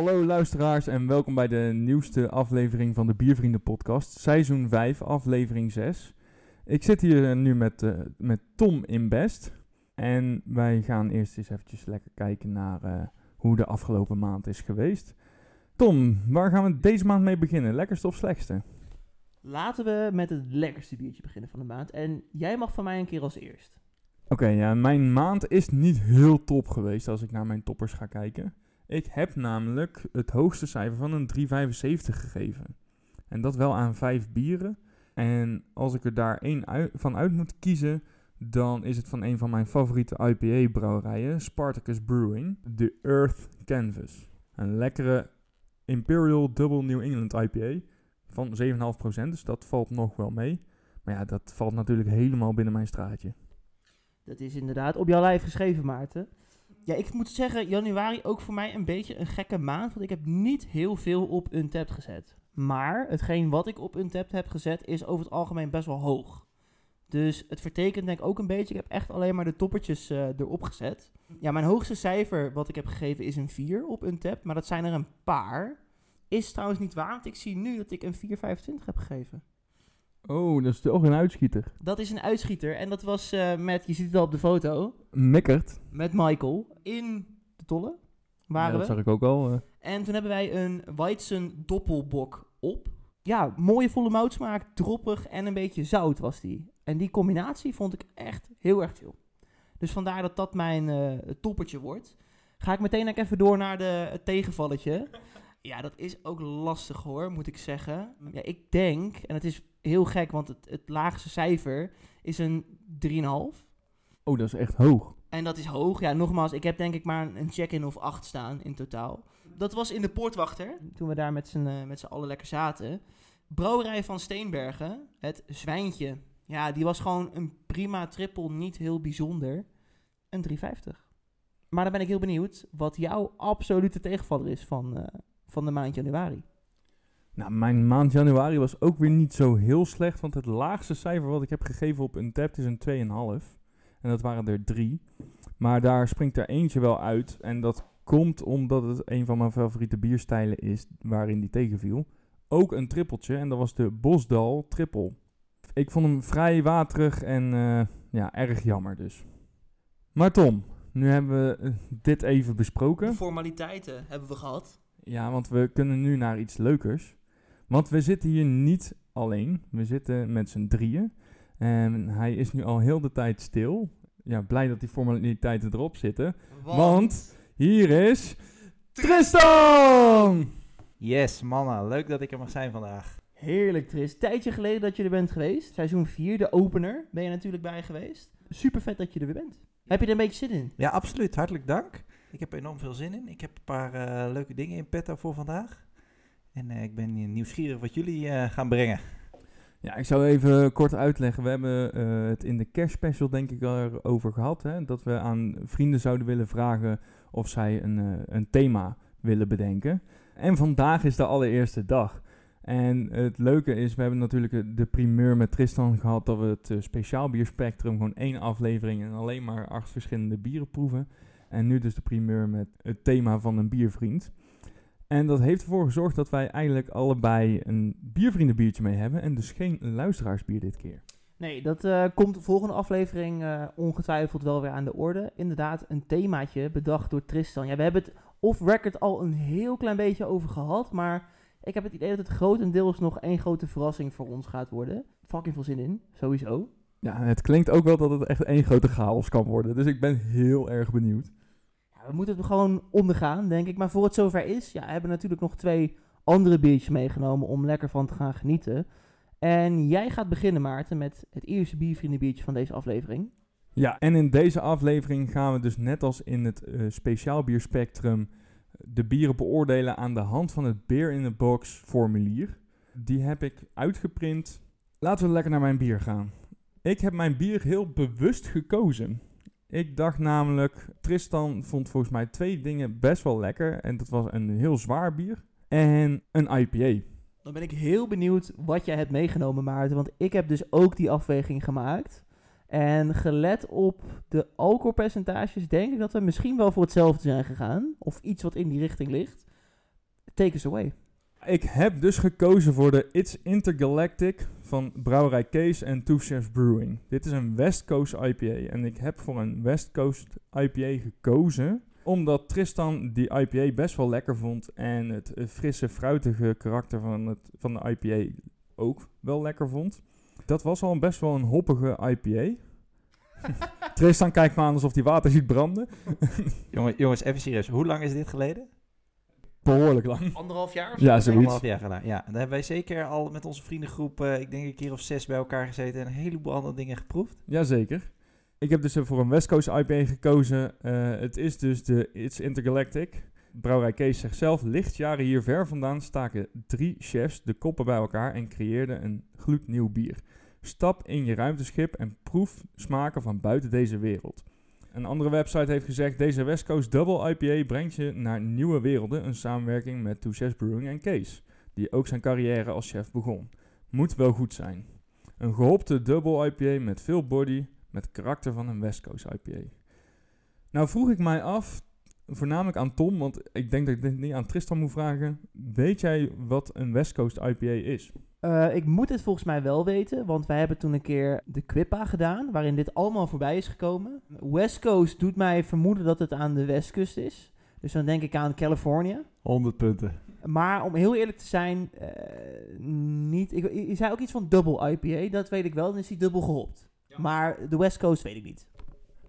Hallo luisteraars en welkom bij de nieuwste aflevering van de Biervrienden podcast, seizoen 5, aflevering 6. Ik zit hier nu met, uh, met Tom in Best en wij gaan eerst eens eventjes lekker kijken naar uh, hoe de afgelopen maand is geweest. Tom, waar gaan we deze maand mee beginnen? Lekkerste of slechtste? Laten we met het lekkerste biertje beginnen van de maand en jij mag van mij een keer als eerst. Oké, ja, mijn maand is niet heel top geweest als ik naar mijn toppers ga kijken. Ik heb namelijk het hoogste cijfer van een 3,75 gegeven. En dat wel aan vijf bieren. En als ik er daar één van uit moet kiezen, dan is het van een van mijn favoriete IPA-brouwerijen, Spartacus Brewing, de Earth Canvas. Een lekkere Imperial Double New England IPA van 7,5%, dus dat valt nog wel mee. Maar ja, dat valt natuurlijk helemaal binnen mijn straatje. Dat is inderdaad op jouw lijf geschreven, Maarten. Ja, ik moet zeggen, januari ook voor mij een beetje een gekke maand. Want ik heb niet heel veel op Untapped gezet. Maar hetgeen wat ik op Untapped heb gezet is over het algemeen best wel hoog. Dus het vertekent denk ik ook een beetje. Ik heb echt alleen maar de toppertjes uh, erop gezet. Ja, mijn hoogste cijfer wat ik heb gegeven is een 4 op Untapped. Maar dat zijn er een paar. Is trouwens niet waar, want ik zie nu dat ik een 4,25 heb gegeven. Oh, dat is toch een uitschieter. Dat is een uitschieter. En dat was uh, met, je ziet het al op de foto. Mikkert. Met Michael in de Tolle. Waren ja, dat we. zag ik ook al. Uh. En toen hebben wij een Weizen doppelbok op. Ja, mooie volle moutsmaak, droppig en een beetje zout was die. En die combinatie vond ik echt heel erg chill. Dus vandaar dat dat mijn uh, toppertje wordt. Ga ik meteen even door naar de, het tegenvalletje. Ja, dat is ook lastig hoor, moet ik zeggen. Ja, ik denk, en het is heel gek, want het, het laagste cijfer is een 3,5. Oh, dat is echt hoog. En dat is hoog. Ja, nogmaals, ik heb denk ik maar een check-in of 8 staan in totaal. Dat was in de Poortwachter, toen we daar met z'n, uh, met z'n allen lekker zaten. Brouwerij van Steenbergen, het Zwijntje. Ja, die was gewoon een prima triple, niet heel bijzonder. Een 3,50. Maar dan ben ik heel benieuwd wat jouw absolute tegenvaller is van, uh, van de maand januari. Nou, mijn maand januari was ook weer niet zo heel slecht, want het laagste cijfer wat ik heb gegeven op Untapped is een 2,5. En dat waren er drie. Maar daar springt er eentje wel uit. En dat komt omdat het een van mijn favoriete bierstijlen is waarin die tegenviel. Ook een trippeltje en dat was de Bosdal Triple. Ik vond hem vrij waterig en uh, ja, erg jammer dus. Maar Tom, nu hebben we dit even besproken. De formaliteiten hebben we gehad. Ja, want we kunnen nu naar iets leukers. Want we zitten hier niet alleen. We zitten met z'n drieën. En hij is nu al heel de tijd stil. Ja, blij dat die formaliteiten erop zitten. Want, want hier is Tristan! Yes, mannen. Leuk dat ik er mag zijn vandaag. Heerlijk, Tris. Tijdje geleden dat je er bent geweest. Seizoen 4, de opener, ben je natuurlijk bij geweest. Super vet dat je er weer bent. Heb je er een beetje zin in? Ja, absoluut. Hartelijk dank. Ik heb enorm veel zin in. Ik heb een paar uh, leuke dingen in petto voor vandaag. En uh, ik ben nieuwsgierig wat jullie gaan brengen. Ja, ik zou even kort uitleggen. We hebben het in de kerstspecial denk ik erover gehad. Hè, dat we aan vrienden zouden willen vragen of zij een, een thema willen bedenken. En vandaag is de allereerste dag. En het leuke is, we hebben natuurlijk de primeur met Tristan gehad dat we het speciaal bierspectrum gewoon één aflevering en alleen maar acht verschillende bieren proeven. En nu dus de primeur met het thema van een biervriend. En dat heeft ervoor gezorgd dat wij eigenlijk allebei een biervriendenbiertje mee hebben. En dus geen luisteraarsbier dit keer. Nee, dat uh, komt de volgende aflevering uh, ongetwijfeld wel weer aan de orde. Inderdaad, een themaatje bedacht door Tristan. Ja, we hebben het off-record al een heel klein beetje over gehad. Maar ik heb het idee dat het grotendeels nog één grote verrassing voor ons gaat worden. Fucking veel zin in, sowieso. Ja, het klinkt ook wel dat het echt één grote chaos kan worden. Dus ik ben heel erg benieuwd we moeten het gewoon ondergaan, denk ik. Maar voor het zover is, ja, hebben we natuurlijk nog twee andere biertjes meegenomen om lekker van te gaan genieten. En jij gaat beginnen, Maarten, met het eerste biervriendenbiertje van deze aflevering. Ja, en in deze aflevering gaan we dus net als in het uh, speciaal bierspectrum de bieren beoordelen aan de hand van het Beer in the Box formulier. Die heb ik uitgeprint. Laten we lekker naar mijn bier gaan. Ik heb mijn bier heel bewust gekozen. Ik dacht namelijk, Tristan vond volgens mij twee dingen best wel lekker. En dat was een heel zwaar bier en een IPA. Dan ben ik heel benieuwd wat jij hebt meegenomen, Maarten. Want ik heb dus ook die afweging gemaakt. En gelet op de alcoholpercentages, denk ik dat we misschien wel voor hetzelfde zijn gegaan. Of iets wat in die richting ligt. Take us away. Ik heb dus gekozen voor de It's Intergalactic van Brouwerij Kees en Two Chefs Brewing. Dit is een West Coast IPA en ik heb voor een West Coast IPA gekozen omdat Tristan die IPA best wel lekker vond en het frisse, fruitige karakter van, het, van de IPA ook wel lekker vond. Dat was al best wel een hoppige IPA. Tristan kijkt me aan alsof hij water ziet branden. Jongen, jongens, even serieus. Hoe lang is dit geleden? Behoorlijk lang. Anderhalf jaar? Ja, zoiets. Anderhalf jaar gedaan. Ja, daar hebben wij zeker al met onze vriendengroep, eh, ik denk een keer of zes bij elkaar gezeten en een heleboel andere dingen geproefd. Jazeker. Ik heb dus voor een West Coast IPA gekozen. Eh, het is dus de It's Intergalactic. Brouwerij Kees zegt zelf, lichtjaren hier ver vandaan staken drie chefs de koppen bij elkaar en creëerden een gloednieuw bier. Stap in je ruimteschip en proef smaken van buiten deze wereld. Een andere website heeft gezegd, deze West Coast Double IPA brengt je naar nieuwe werelden. Een samenwerking met Two Chefs Brewing en Kees, die ook zijn carrière als chef begon. Moet wel goed zijn. Een gehopte Double IPA met veel body, met karakter van een West Coast IPA. Nou vroeg ik mij af, voornamelijk aan Tom, want ik denk dat ik dit niet aan Tristan moet vragen. Weet jij wat een West Coast IPA is? Eh, ik moet het volgens mij wel weten, want wij hebben toen een keer de Quippa gedaan, waarin dit allemaal voorbij is gekomen. West Coast doet mij vermoeden dat het aan de westkust is. Dus dan denk ik aan Californië. 100 punten. Maar om heel eerlijk te zijn, eh, niet. Ik, je zei ook iets van double IPA, dat weet ik wel, dan is die dubbel gehopt. Maar de West Coast weet ik niet.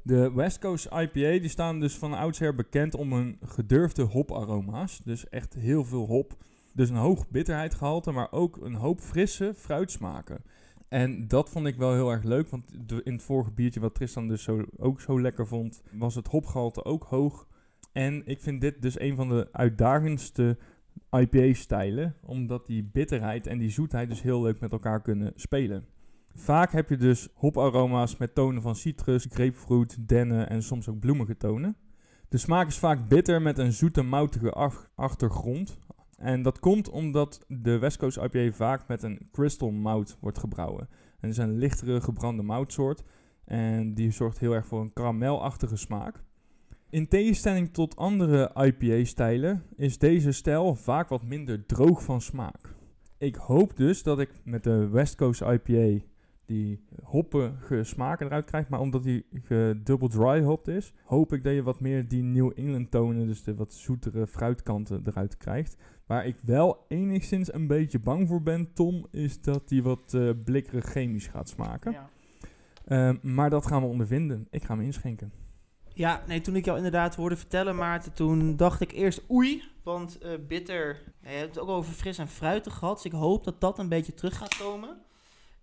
De West Coast IPA die staan dus van oudsher bekend om hun gedurfde hoparoma's. Dus echt heel veel hop. Dus een hoog bitterheidgehalte, maar ook een hoop frisse fruitsmaken. En dat vond ik wel heel erg leuk, want in het vorige biertje wat Tristan dus ook zo lekker vond, was het hopgehalte ook hoog. En ik vind dit dus een van de uitdagendste IPA-stijlen, omdat die bitterheid en die zoetheid dus heel leuk met elkaar kunnen spelen. Vaak heb je dus hoparoma's met tonen van citrus, grapefruit, dennen en soms ook bloemige tonen. De smaak is vaak bitter met een zoete, moutige ach- achtergrond. En dat komt omdat de West Coast IPA vaak met een crystal mout wordt gebrouwen. En het is een lichtere gebrande moutsoort. En die zorgt heel erg voor een karamelachtige smaak. In tegenstelling tot andere IPA-stijlen is deze stijl vaak wat minder droog van smaak. Ik hoop dus dat ik met de West Coast IPA die hoppige smaken eruit krijgt. Maar omdat die double dry hopped is, hoop ik dat je wat meer die New England tonen, dus de wat zoetere fruitkanten eruit krijgt. Waar ik wel enigszins een beetje bang voor ben, Tom, is dat die wat eh blikkerig chemisch gaat smaken. Ja. Eh, maar dat gaan we ondervinden. Ik ga me inschenken. Ja, nee, toen ik jou inderdaad hoorde vertellen, Maarten, toen dacht ik eerst oei, want eh, bitter. Je hebt het ook over fris en fruitig gehad, dus ik hoop dat dat een beetje terug gaat komen.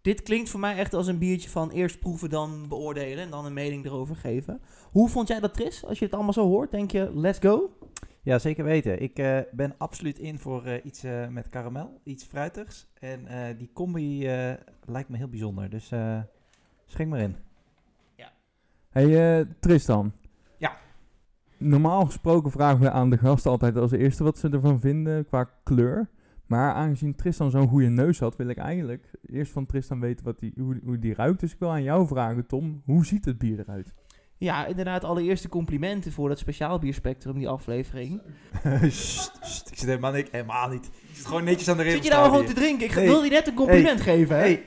Dit klinkt voor mij echt als een biertje van eerst proeven, dan beoordelen en dan een mening erover geven. Hoe vond jij dat, Tris? Als je het allemaal zo hoort, denk je, let's go? Ja, zeker weten. Ik eh, ben absoluut in voor eh, iets eh, met karamel, iets fruitigs. En eh, die combi eh, lijkt me heel bijzonder, dus eh schenk maar in. Hey eh, Tristan. Ja. Normaal gesproken vragen we aan de gasten altijd als eerste wat ze ervan vinden qua kleur. Maar aangezien Tristan zo'n goede neus had, wil ik eigenlijk eerst van Tristan weten wat die, hoe, hoe die ruikt. Dus ik wil aan jou vragen, Tom, hoe ziet het bier eruit? Ja, inderdaad, allereerste complimenten voor dat speciaal bierspectrum, die aflevering. Sst, sst, ik zit helemaal, niet, helemaal niet. Ik zit gewoon netjes aan de regels Zit je nou gewoon te drinken? Ik Nee. wilde je net een compliment geven, hè? Hey,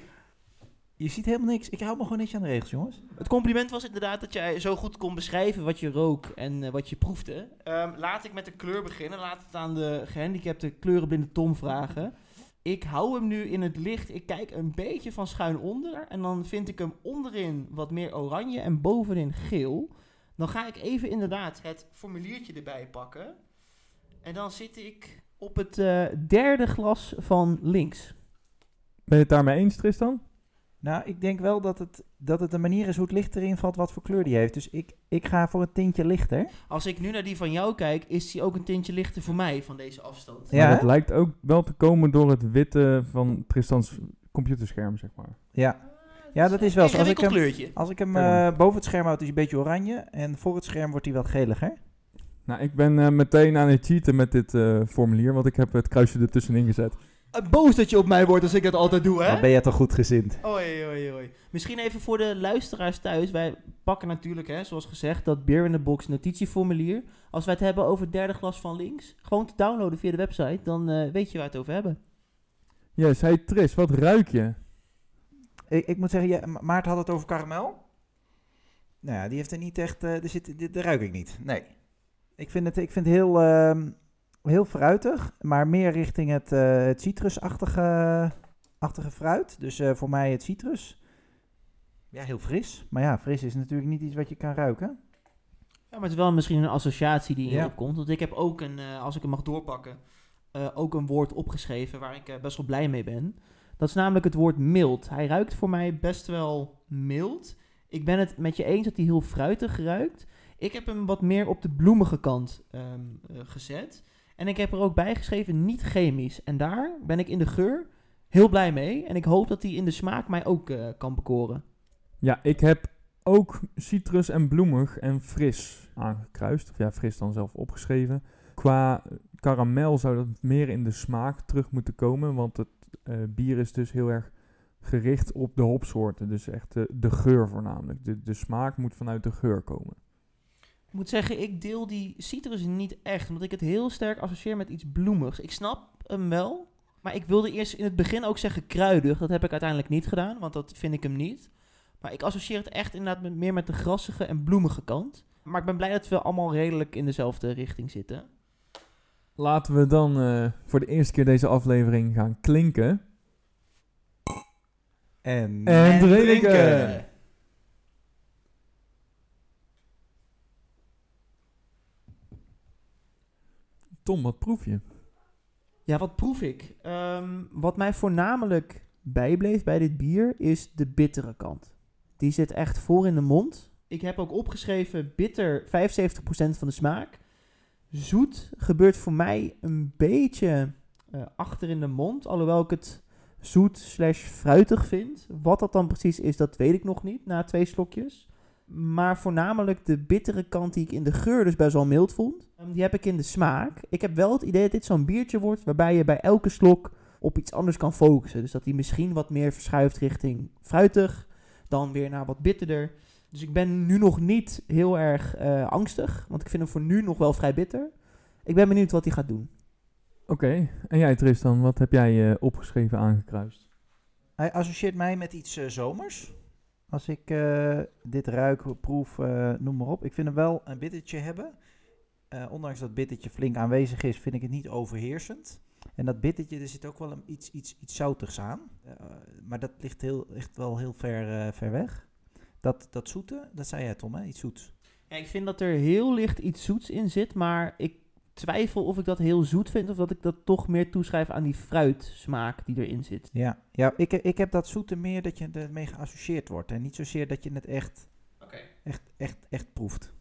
je ziet helemaal niks. Ik hou me gewoon netjes aan de regels, jongens. Het compliment was inderdaad dat jij zo goed kon beschrijven wat je rook en eh, wat je proefde. Ehm, laat ik met de kleur beginnen. Laat het aan de gehandicapte kleurenblinde Tom vragen. Ik hou hem nu in het licht. Ik kijk een beetje van schuin onder. En dan vind ik hem onderin wat meer oranje en bovenin geel. Dan ga ik even inderdaad het formuliertje erbij pakken. En dan zit ik op het eh, derde glas van links. Ben je het daarmee eens, Tristan? Nou, ik denk wel dat het, dat het de manier is hoe het licht erin valt, wat voor kleur die heeft. Dus ik, ik ga voor een tintje lichter. Als ik nu naar die van jou kijk, is die ook een tintje lichter voor mij van deze afstand. Ja, Maar dat lijkt ook wel te komen door het witte van Tristans computerscherm, zeg maar. Ja. Ja, dat is wel zo. Als ik hem, kleurtje. als ik hem eh, boven het scherm houd, is hij een beetje oranje. En voor het scherm wordt hij wat geliger. Nou, ik ben eh, meteen aan het cheaten met dit eh, formulier, want ik heb het kruisje ertussenin gezet. Uh, boos dat je op mij wordt als ik dat altijd doe, hè? Dan ben je toch goed gezind. Oei, oei, oei. Misschien even voor de luisteraars thuis. Wij pakken natuurlijk, hè, zoals gezegd, dat Beer in the Box notitieformulier. Als wij het hebben over het derde glas van links, gewoon te downloaden via de website, dan eh, weet je waar we het over hebben. Yes, hey Tris, wat ruik je? Ik, ik moet zeggen, ja, Maart had het over karamel. Nou ja, die heeft er niet echt, eh er zit, dit, ruik ik niet. Nee. Ik vind het, ik vind het heel, ehm, heel fruitig, maar meer richting het, eh, het citrusachtige achtige fruit. Dus eh, voor mij het citrus. Ja, heel fris. Maar ja, fris is natuurlijk niet iets wat je kan ruiken. Ja, maar het is wel misschien een associatie die in Ja. opkomt. Want ik heb ook een, eh, als ik hem mag doorpakken, ook een woord opgeschreven waar ik best wel blij mee ben. Dat is namelijk het woord mild. Hij ruikt voor mij best wel mild. Ik ben het met je eens dat hij heel fruitig ruikt. Ik heb hem wat meer op de bloemige kant ehm, eh, gezet. En ik heb er ook bij geschreven niet chemisch. En daar ben ik in de geur heel blij mee. En ik hoop dat hij in de smaak mij ook eh, kan bekoren. Ja, ik heb ook citrus en bloemig en fris aangekruist. Of ja, fris dan zelf opgeschreven. Qua karamel zou dat meer in de smaak terug moeten komen. Want het eh, bier is dus heel erg gericht op de hopsoorten. Dus echt de, de geur voornamelijk. De, de smaak moet vanuit de geur komen. Ik moet zeggen, ik deel die citrus niet echt, omdat ik het heel sterk associeer met iets bloemigs. Ik snap hem wel, maar ik wilde eerst in het begin ook zeggen kruidig. Dat heb ik uiteindelijk niet gedaan, want dat vind ik hem niet. Maar ik associeer het echt inderdaad met, meer met de grassige en bloemige kant. Maar ik ben blij dat we allemaal redelijk in dezelfde richting zitten. Laten we dan eh, voor de eerste keer deze aflevering gaan klinken. En, En drinken. Tom, wat proef je? Ja, wat proef ik? Ehm, wat mij voornamelijk bijbleef bij dit bier is de bittere kant. Die zit echt voor in de mond. Ik heb ook opgeschreven bitter 75% van de smaak. Zoet gebeurt voor mij een beetje eh, achter in de mond. Alhoewel ik het zoet slash fruitig vind. Wat dat dan precies is, dat weet ik nog niet na twee slokjes. Maar voornamelijk de bittere kant die ik in de geur dus best wel mild vond. ehm, Die heb ik in de smaak. Ik heb wel het idee dat dit zo'n biertje wordt waarbij je bij elke slok op iets anders kan focussen. Dus dat die misschien wat meer verschuift richting fruitig. Dan weer naar wat bitterder. Dus ik ben nu nog niet heel erg eh, angstig. Want ik vind hem voor nu nog wel vrij bitter. Ik ben benieuwd wat hij gaat doen. Oké, en jij Tristan, wat heb jij eh, opgeschreven aangekruist? Hij associeert mij met iets eh, zomers. Als ik eh, dit ruik, proef, eh, noem maar op. Ik vind hem wel een bittertje hebben. Eh, ondanks dat bittertje flink aanwezig is, vind ik het niet overheersend. En dat bittertje, er zit ook wel een, iets, iets, iets zoutigs aan. Maar dat ligt, heel, ligt wel heel ver, ver weg. Dat, dat zoete, dat zei jij Tom, hè? Iets zoets. Ja, ik vind dat er heel licht iets zoets in zit. Maar ik twijfel of ik dat heel zoet vind. Of dat ik dat toch meer toeschrijf aan die fruitsmaak die erin zit. Ja, ja ik, ik heb dat zoete meer dat je ermee geassocieerd wordt. En niet zozeer dat je het echt, echt, echt, echt proeft.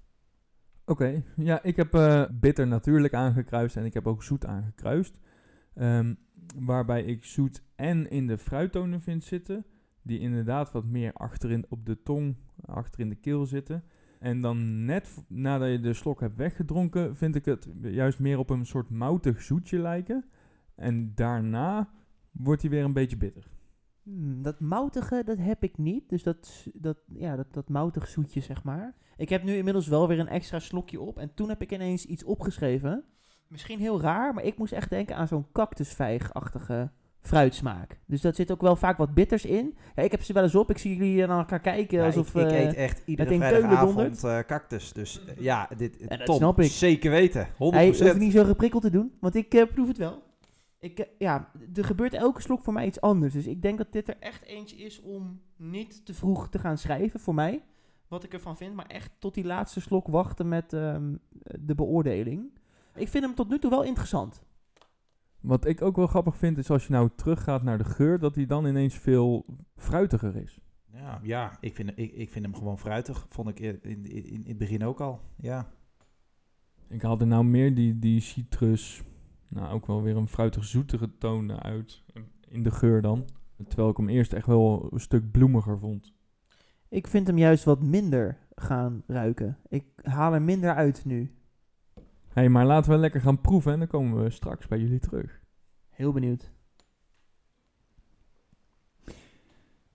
Oké, ja, ik heb eh, bitter natuurlijk aangekruist en ik heb ook zoet aangekruist. Ehm, waarbij ik zoet en in de fruittonen vind zitten, die inderdaad wat meer achterin op de tong, achter in de keel zitten. En dan net nadat je de slok hebt weggedronken, vind ik het juist meer op een soort moutig zoetje lijken. En daarna wordt hij weer een beetje bitter. Hmm, dat moutige, dat heb ik niet. Dus dat, dat, ja, dat, dat moutig zoetje, zeg maar. Ik heb nu inmiddels wel weer een extra slokje op. En toen heb ik ineens iets opgeschreven. Misschien heel raar, maar ik moest echt denken aan zo'n cactusvijgachtige fruitsmaak. Dus dat zit ook wel vaak wat bitters in. Ja, ik heb ze wel eens op. Ik zie jullie naar elkaar kijken Ja, alsof... ik, ik eh, eet echt iedere vrijdagavond eh cactus. Dus eh, ja, dit Ja, dat top, snap ik. zeker weten. 100%. Hij hoeft niet zo geprikkeld te doen, want ik proef het wel. Ik, ja, er gebeurt elke slok voor mij iets anders. Dus ik denk dat dit er echt eentje is om niet te vroeg te gaan schrijven voor mij. Wat ik ervan vind, maar echt tot die laatste slok wachten met ehm, de beoordeling. Ik vind hem tot nu toe wel interessant. Wat ik ook wel grappig vind, is als je nou teruggaat naar de geur, dat hij dan ineens veel fruitiger is. Ja, ja ik, vind, ik, ik vind hem gewoon fruitig. Vond ik in, in, in, het begin ook al. Ja. Ik haalde nou meer die, die citrus, nou ook wel weer een fruitig zoetige toon uit in de geur dan. Terwijl ik hem eerst echt wel een stuk bloemiger vond. Ik vind hem juist wat minder gaan ruiken. Ik haal er minder uit nu. Hé, hey, maar laten we lekker gaan proeven en dan komen we straks bij jullie terug. Heel benieuwd.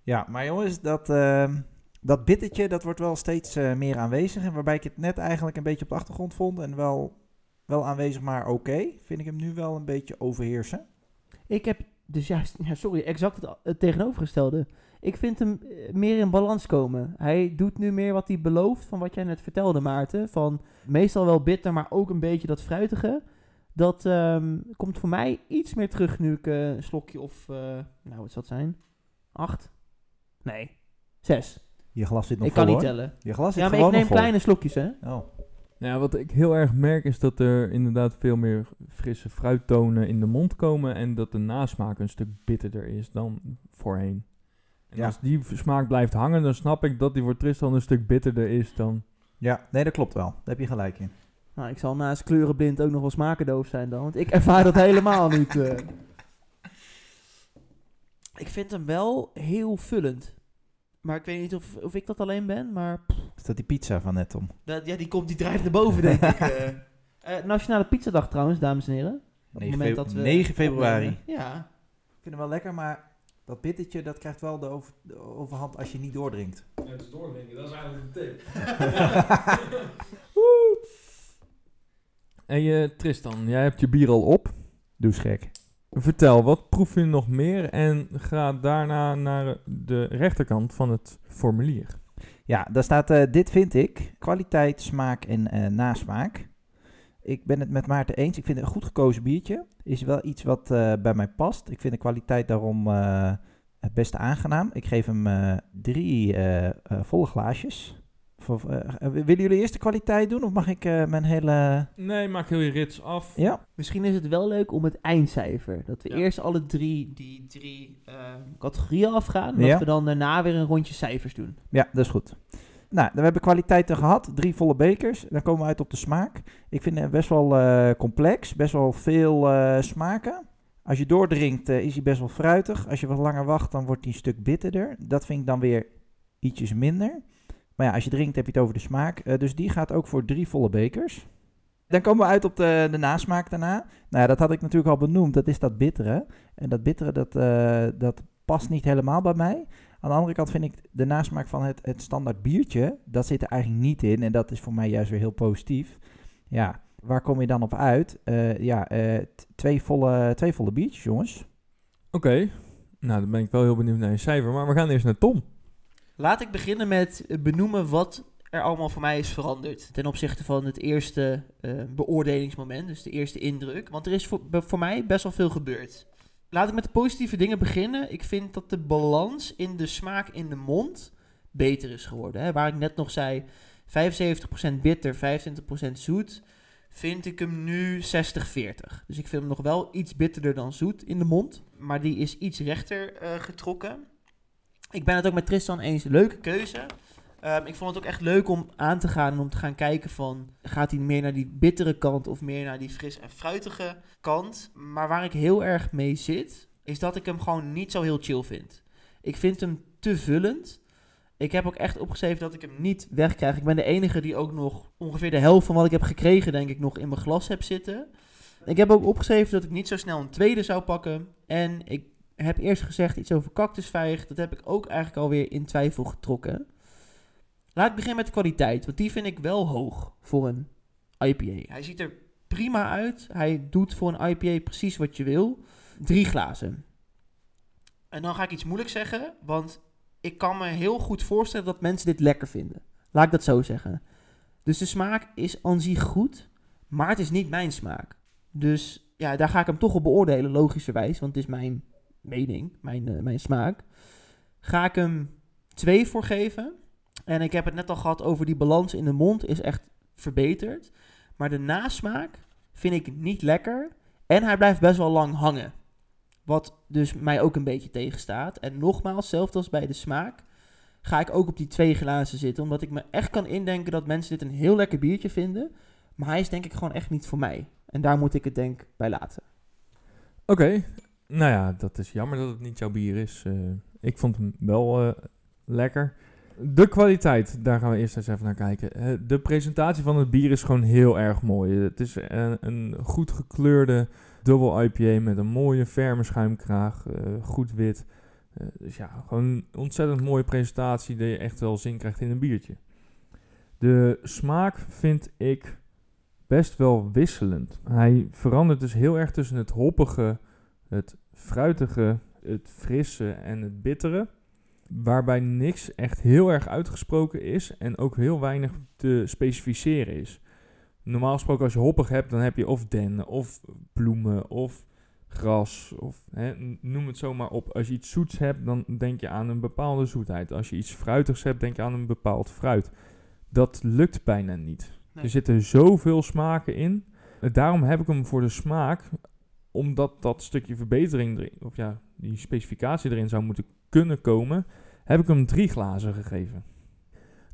ja, maar jongens, dat, ehm, dat bittertje, dat wordt wel steeds eh, meer aanwezig. En waarbij ik het net eigenlijk een beetje op de achtergrond vond. En wel, wel aanwezig, maar oké. vind ik hem nu wel een beetje overheersen. Ik heb dus juist, ja, sorry, exact het, het tegenovergestelde. Ik vind hem eh, meer in balans komen. Hij doet nu meer wat hij belooft van wat jij net vertelde, Maarten. Van meestal wel bitter, maar ook een beetje dat fruitige. Dat ehm, komt voor mij iets meer terug nu ik eh, een slokje of, eh, nou wat zal het zijn? Acht? Nee, zes. Je glas zit nog ik vol, kan niet hoor. tellen. Je glas zit Ja, maar ik neem kleine slokjes, hè. Oh. Nou ja, wat ik heel erg merk is dat er inderdaad veel meer frisse fruittonen in de mond komen en dat de nasmaak een stuk bitterder is dan voorheen. En Ja. als die smaak blijft hangen, dan snap ik dat die voor Tristan een stuk bitterder is dan... Ja, nee, dat klopt wel. Daar heb je gelijk in. Nou, ik zal naast kleurenblind ook nog wel smakendoof zijn dan. Want ik ervaar dat helemaal niet. eh. Ik vind hem wel heel vullend. Maar ik weet niet of, of ik dat alleen ben, maar... pff, Is dat die pizza van net om? dat, ja, die komt, die drijft naar boven, denk ik. eh. Eh, Nationale Pizzadag trouwens, dames en heren. Op het 9 moment dat we 9 februari. opnemen. Ja. Ik vind hem wel lekker, maar dat bittertje, dat krijgt wel de, over, de overhand als je niet doordrinkt. Het is doordrinken, dat is eigenlijk de tip. En je, Tristan, jij hebt je bier al op. Doe eens gek. Vertel, wat proef je nog meer? En ga daarna naar de rechterkant van het formulier. Ja, daar staat, eh, dit vind ik, kwaliteit, smaak en eh, nasmaak. Ik ben het met Maarten eens. Ik vind het een goed gekozen biertje. Is wel iets wat eh, bij mij past. Ik vind de kwaliteit daarom eh, het beste aangenaam. Ik geef hem eh, drie volle glaasjes. Willen jullie eerst de kwaliteit doen of mag ik eh, mijn hele... Nee, maak heel je rits af. Ja? Misschien is het wel leuk om het eindcijfer. Dat we Ja. eerst alle drie die drie eh, categorieën afgaan. Dat Ja. we dan daarna weer een rondje cijfers doen. Ja, dat is goed. Nou, dan hebben we kwaliteiten gehad. Drie volle bekers. Dan komen we uit op de smaak. Ik vind het best wel eh, complex. Best wel veel eh, smaken. Als je doordrinkt eh, is hij best wel fruitig. Als je wat langer wacht, dan wordt hij een stuk bitterder. Dat vind ik dan weer ietsjes minder. Maar ja, als je drinkt heb je het over de smaak. Dus die gaat ook voor drie volle bekers. Dan komen we uit op de, de nasmaak daarna. Nou ja, dat had ik natuurlijk al benoemd. Dat is dat bittere. En dat bittere, dat, dat past niet helemaal bij mij. Aan de andere kant vind ik de nasmaak van het, het standaard biertje, dat zit er eigenlijk niet in. En dat is voor mij juist weer heel positief. Ja, waar kom je dan op uit? Eh, ja, eh, twee, volle, twee volle biertjes, jongens. Oké, nou dan ben ik wel heel benieuwd naar je cijfer. Maar we gaan eerst naar Tom. Laat ik beginnen met benoemen wat er allemaal voor mij is veranderd. Ten opzichte van het eerste eh, beoordelingsmoment, dus de eerste indruk. Want er is voor, voor mij best wel veel gebeurd. Laat ik met de positieve dingen beginnen. Ik vind dat de balans in de smaak in de mond beter is geworden. Hè. Waar ik net nog zei, 75% bitter, 25% zoet, vind ik hem nu 60-40. Dus ik vind hem nog wel iets bitterder dan zoet in de mond. Maar die is iets rechter eh, getrokken. Ik ben het ook met Tristan eens. Leuke keuze. Ehm, ik vond het ook echt leuk om aan te gaan en om te gaan kijken van... gaat hij meer naar die bittere kant of meer naar die fris en fruitige kant? Maar waar ik heel erg mee zit, is dat ik hem gewoon niet zo heel chill vind. Ik vind hem te vullend. Ik heb ook echt opgeschreven dat ik hem niet wegkrijg. Ik ben de enige die ook nog ongeveer de helft van wat ik heb gekregen, denk ik, nog in mijn glas heb zitten. Ik heb ook opgeschreven dat ik niet zo snel een tweede zou pakken. En ik heb eerst gezegd iets over cactusvijg. Dat heb ik ook eigenlijk alweer in twijfel getrokken. Laat ik beginnen met de kwaliteit, want die vind ik wel hoog voor een IPA. Hij ziet er prima uit. Hij doet voor een IPA precies wat je wil. Drie glazen. En dan ga ik iets moeilijk zeggen, want ik kan me heel goed voorstellen dat mensen dit lekker vinden. Laat ik dat zo zeggen. Dus de smaak is aan zich goed, maar het is niet mijn smaak. Dus ja, daar ga ik hem toch op beoordelen, logischerwijs, want het is mijn mening, mijn, eh, mijn smaak. Ga ik hem twee voor geven. En ik heb het net al gehad over die balans in de mond is echt verbeterd. Maar de nasmaak vind ik niet lekker. En hij blijft best wel lang hangen. Wat dus mij ook een beetje tegenstaat. En nogmaals, hetzelfde als bij de smaak, ga ik ook op die twee glazen zitten. Omdat ik me echt kan indenken dat mensen dit een heel lekker biertje vinden. Maar hij is denk ik gewoon echt niet voor mij. En daar moet ik het denk bij laten. Oké, nou ja, dat is jammer dat het niet jouw bier is. Eh, ik vond hem wel eh, lekker. De kwaliteit, daar gaan we eerst eens even naar kijken. Eh, de presentatie van het bier is gewoon heel erg mooi. Het is een, een goed gekleurde dubbel IPA met een mooie ferme schuimkraag, eh, goed wit. Eh, dus ja, gewoon een ontzettend mooie presentatie dat je echt wel zin krijgt in een biertje. De smaak vind ik best wel wisselend. Hij verandert dus heel erg tussen het hoppige, het fruitige, het frisse en het bittere. Waarbij niks echt heel erg uitgesproken is en ook heel weinig te specificeren is. Normaal gesproken als je hoppig hebt, dan heb je of dennen, of bloemen, of gras, of hè, noem het zomaar op. Als je iets zoets hebt, dan denk je aan een bepaalde zoetheid. Als je iets fruitigs hebt, denk je aan een bepaald fruit. Dat lukt bijna niet. Nee. Er zitten zoveel smaken in. Daarom heb ik hem voor de smaak, omdat dat stukje verbetering erin, of ja, die specificatie erin zou moeten kunnen komen, heb ik hem drie glazen gegeven.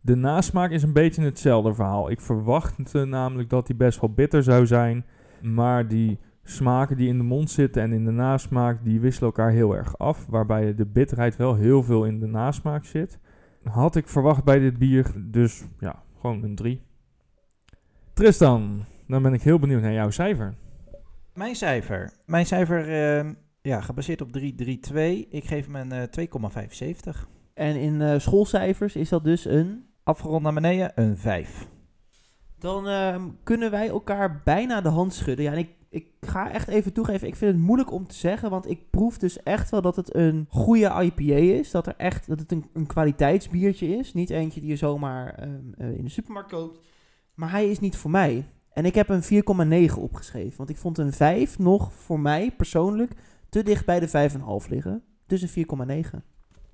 De nasmaak is een beetje hetzelfde verhaal. Ik verwachtte namelijk dat hij best wel bitter zou zijn, maar die smaken die in de mond zitten en in de nasmaak, die wisselen elkaar heel erg af, waarbij de bitterheid wel heel veel in de nasmaak zit. Had ik verwacht bij dit bier, dus ja, gewoon een 3. Tristan, dan ben ik heel benieuwd naar jouw cijfer. Mijn cijfer. Mijn cijfer, ehm, ja, gebaseerd op 332. Ik geef hem een eh, 2,75. En in eh, schoolcijfers is dat dus een... Afgerond naar beneden, een 5. Dan ehm, kunnen wij elkaar bijna de hand schudden. Ja, en ik, ik ga echt even toegeven, ik vind het moeilijk om te zeggen, want ik proef dus echt wel dat het een goede IPA is. Dat, er echt, dat het een, een kwaliteitsbiertje is. Niet eentje die je zomaar ehm, eh, in de supermarkt koopt. Maar hij is niet voor mij. En ik heb een 4,9 opgeschreven. Want ik vond een 5 nog voor mij persoonlijk te dicht bij de 5,5 liggen. Dus een 4,9.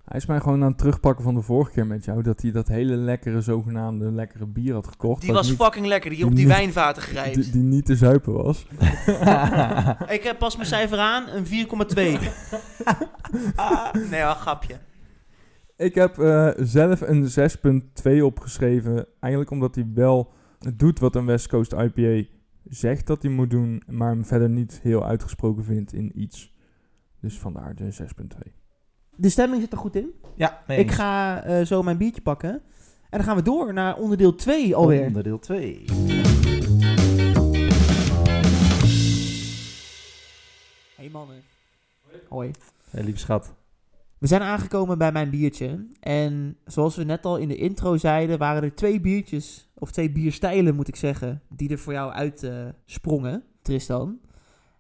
Hij is mij gewoon aan het terugpakken van de vorige keer met jou, dat hij dat hele lekkere, zogenaamde lekkere bier had gekocht. Die was niet, fucking lekker, die op die niet- wijnvaten grijpt. die, die niet te zuipen was. Ik heb pas mijn cijfer aan, een 4,2. nee, wel grapje. Ik heb eh, zelf een 6.2 opgeschreven. Eigenlijk omdat hij wel doet wat een West Coast IPA zegt dat hij moet doen, maar hem verder niet heel uitgesproken vindt in iets. Dus vandaar de 6.2. De stemming zit er goed in. ja, mee Ik ga eh, zo mijn biertje pakken. En dan gaan we door naar onderdeel 2 alweer. Onderdeel 2. Hey mannen. Hoi. Hey, lieve schat. We zijn aangekomen bij mijn biertje. En zoals we net al in de intro zeiden, waren er twee biertjes, of twee bierstijlen moet ik zeggen, die er voor jou uit eh, sprongen, Tristan.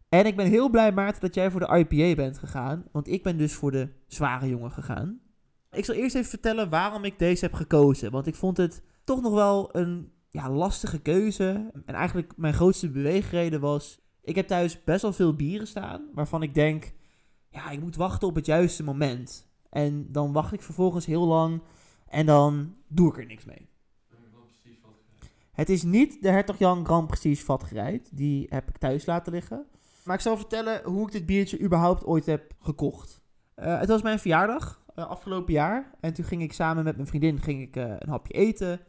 En ik ben heel blij, Maarten, dat jij voor de IPA bent gegaan. Want ik ben dus voor de zware jongen gegaan. Ik zal eerst even vertellen waarom ik deze heb gekozen. Want ik vond het toch nog wel een ja, lastige keuze. En eigenlijk mijn grootste beweegreden was... Ik heb thuis best wel veel bieren staan, waarvan ik denk... Ja, ik moet wachten op het juiste moment. En dan wacht ik vervolgens heel lang en dan doe ik er niks mee. Het is niet de Hertog Jan Grand Prestige vatgereid. Die heb ik thuis laten liggen. Maar ik zal vertellen hoe ik dit biertje überhaupt ooit heb gekocht. Eh, het was mijn verjaardag eh, afgelopen jaar. En toen ging ik samen met mijn vriendin ging ik, eh, een hapje eten.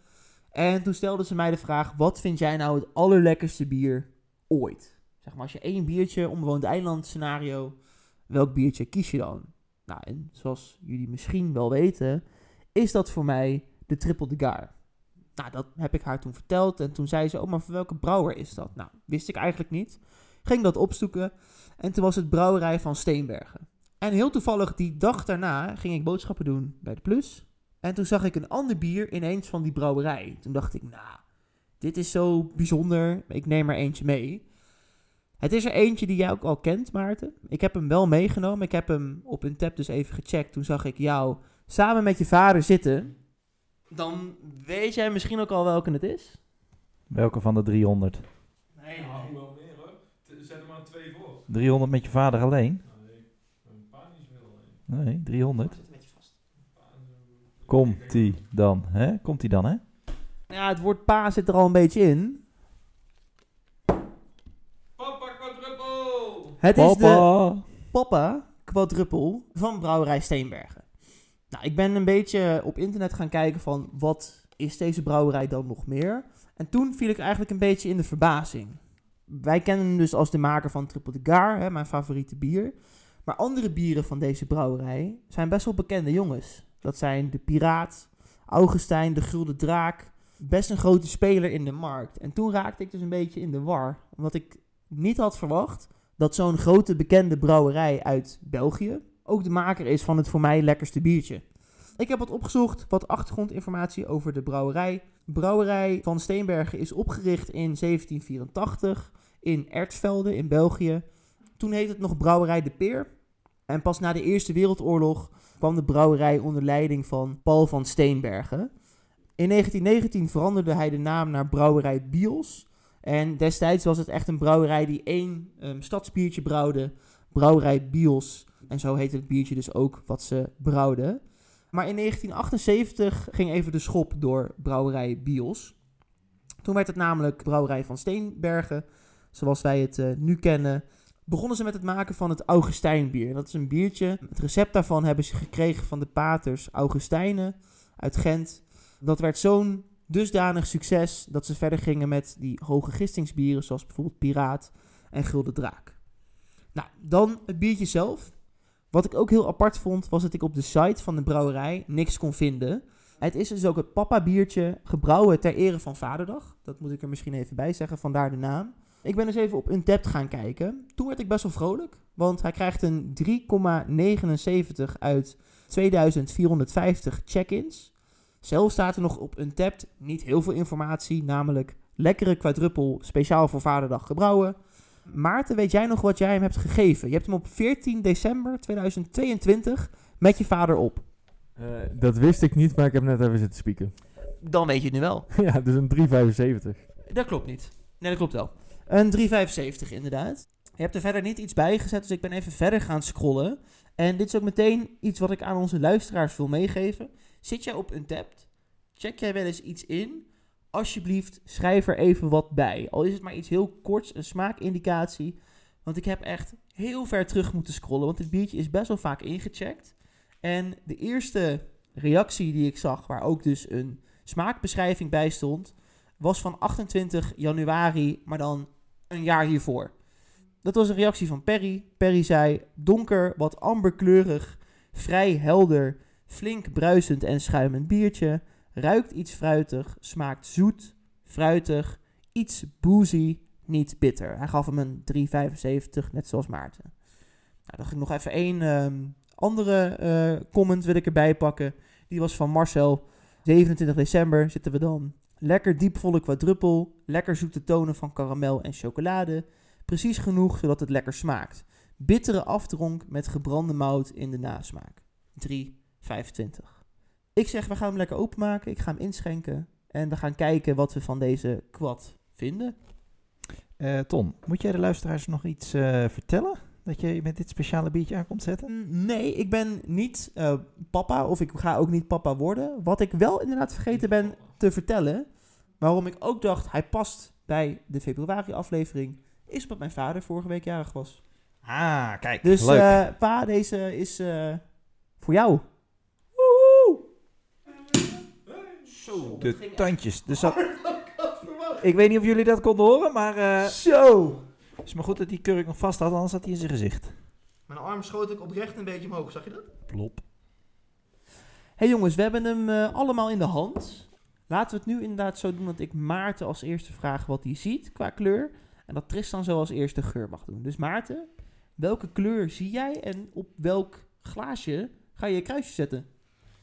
En toen stelde ze mij de vraag: wat vind jij nou het allerlekkerste bier ooit? Zeg maar, als je één biertje, onbewoond eiland scenario, welk biertje kies je dan? Nou, en zoals jullie misschien wel weten, is dat voor mij de Triple de Gar. Nou, dat heb ik haar toen verteld. En toen zei ze, oh, maar voor welke brouwer is dat? Nou, wist ik eigenlijk niet. Ging dat opzoeken. En toen was het brouwerij van Steenbergen. En heel toevallig, die dag daarna ging ik boodschappen doen bij de Plus. En toen zag ik een ander bier ineens van die brouwerij. Toen dacht ik, nou, dit is zo bijzonder. Ik neem er eentje mee. Het is er eentje die jij ook al kent, Maarten. Ik heb hem wel meegenomen. Ik heb hem op een tab dus even gecheckt. Toen zag ik jou samen met je vader zitten. Dan weet jij misschien ook al welke het is. Welke van de 300? Nee, wel meer hoor. Zet er maar twee voor. 300 met je vader alleen? Nee, een paar niet veel Nee, 300. Zit een beetje vast. Komt-ie dan, hè? Komt-ie dan, hè? Ja, het woord pa zit er al een beetje in. Papa Het is de Papa! Papa Quadruppel van Brouwerij Steenbergen. Nou, ik ben een beetje op internet gaan kijken van wat is deze brouwerij dan nog meer. En toen viel ik eigenlijk een beetje in de verbazing. Wij kennen hem dus als de maker van Triple de Gar, hè, mijn favoriete bier. Maar andere bieren van deze brouwerij zijn best wel bekende jongens. Dat zijn de Piraat, Augustijn, de Gulden Draak. Best een grote speler in de markt. En toen raakte ik dus een beetje in de war. Omdat ik niet had verwacht dat zo'n grote bekende brouwerij uit België, ook de maker is van het voor mij lekkerste biertje. Ik heb wat opgezocht, wat achtergrondinformatie over de brouwerij. Brouwerij van Steenbergen is opgericht in 1784 in Ertsvelde in België. Toen heette het nog Brouwerij de Peer. En pas na de Eerste Wereldoorlog kwam de brouwerij onder leiding van Paul van Steenbergen. In 1919 veranderde hij de naam naar Brouwerij Biels. En destijds was het echt een brouwerij die één ehm, stadsbiertje brouwde. Brouwerij Biels. En zo heette het biertje dus ook wat ze brouwden. Maar in 1978 ging even de schop door Brouwerij Biels. Toen werd het namelijk Brouwerij van Steenbergen, zoals wij het eh, nu kennen. Begonnen ze met het maken van het Augustijnbier. Dat is een biertje. Het recept daarvan hebben ze gekregen van de paters Augustijnen uit Gent. Dat werd zo'n dusdanig succes dat ze verder gingen met die hoge gistingsbieren, zoals bijvoorbeeld Piraat en Gulden Draak. Nou, dan het biertje zelf. Wat ik ook heel apart vond, was dat ik op de site van de brouwerij niks kon vinden. Het is dus ook het papa biertje, gebrouwen ter ere van Vaderdag. Dat moet ik er misschien even bij zeggen, vandaar de naam. Ik ben dus even op Untapped gaan kijken. Toen werd ik best wel vrolijk, want hij krijgt een 3,79 uit 2450 check-ins. Zelf staat er nog op Untapped niet heel veel informatie, namelijk lekkere quadruppel speciaal voor Vaderdag gebrouwen. Maarten, weet jij nog wat jij hem hebt gegeven? Je hebt hem op 14 december 2022 met je vader op. Eh, dat wist ik niet, maar ik heb net even zitten spieken. Dan weet je het nu wel. ja, dus een 375. Dat klopt niet. Nee, dat klopt wel. Een 375 inderdaad. Je hebt er verder niet iets bij gezet, dus ik ben even verder gaan scrollen. En dit is ook meteen iets wat ik aan onze luisteraars wil meegeven. Zit jij op Untapped? Check jij wel eens iets in? Alsjeblieft, schrijf er even wat bij. Al is het maar iets heel korts, een smaakindicatie. Want ik heb echt heel ver terug moeten scrollen, want dit biertje is best wel vaak ingecheckt. En de eerste reactie die ik zag, waar ook dus een smaakbeschrijving bij stond, was van 28 januari, maar dan een jaar hiervoor. Dat was een reactie van Perry. Perry zei: donker, wat amberkleurig, vrij helder, flink bruisend en schuimend biertje. Ruikt iets fruitig, smaakt zoet, fruitig, iets boozy, niet bitter. Hij gaf hem een 3,75, net zoals Maarten. Nou, dan ga ik nog even één ehm, andere eh, comment wil ik erbij pakken. Die was van Marcel. 27 december zitten we dan. Lekker diepvolle quadruppel. Lekker zoete tonen van karamel en chocolade. Precies genoeg zodat het lekker smaakt. Bittere afdronk met gebrande mout in de nasmaak. 3,25. Ik zeg, we gaan hem lekker openmaken. Ik ga hem inschenken. En we gaan kijken wat we van deze kwad vinden. Eh, Ton, moet jij de luisteraars nog iets eh, vertellen? Dat je met dit speciale biertje aankomt zetten? Mm, Nee, ik ben niet eh, papa of ik ga ook niet papa worden. Wat ik wel inderdaad vergeten ben te vertellen, waarom ik ook dacht hij past bij de februari aflevering, is omdat mijn vader vorige week jarig was. Ah, kijk, Dus leuk. pa, deze is voor jou. Zo, de tandjes. Dus dat... Ik weet niet of jullie dat konden horen, maar eh, Zo! het is maar goed dat die kurk nog vast had, anders had hij in zijn gezicht. Mijn arm schoot ik oprecht een beetje omhoog, zag je dat? Plop. hey jongens, we hebben hem eh, allemaal in de hand. Laten we het nu inderdaad zo doen dat ik Maarten als eerste vraag wat hij ziet qua kleur. En dat Tristan zo als eerste geur mag doen. Dus Maarten, welke kleur zie jij en op welk glaasje ga je je kruisje zetten?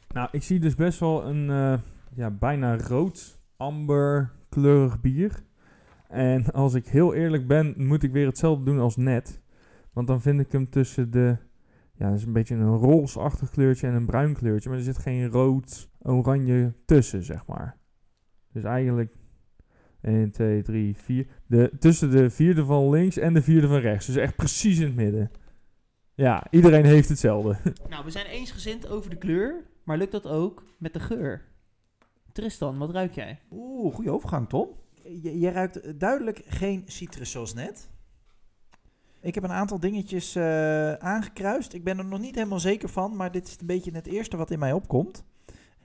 Nou, ik zie dus best wel een eh, ja, bijna rood, amber kleurig bier. En als ik heel eerlijk ben, moet ik weer hetzelfde doen als net. Want dan vind ik hem tussen de... Ja, dat is een beetje een roosachtig kleurtje en een bruin kleurtje. Maar er zit geen rood, oranje tussen, zeg maar. Dus eigenlijk 1, 2, 3, 4. De, tussen de vierde van links en de vierde van rechts. Dus echt precies in het midden. Ja, iedereen heeft hetzelfde. Nou, we zijn eensgezind over de kleur, maar lukt dat ook met de geur? Tristan, wat ruik jij? Oeh, goede overgang, Tom. Je, je ruikt duidelijk geen citrus zoals net. Ik heb een aantal dingetjes eh, aangekruist. Ik ben er nog niet helemaal zeker van, maar dit is een beetje het eerste wat in mij opkomt.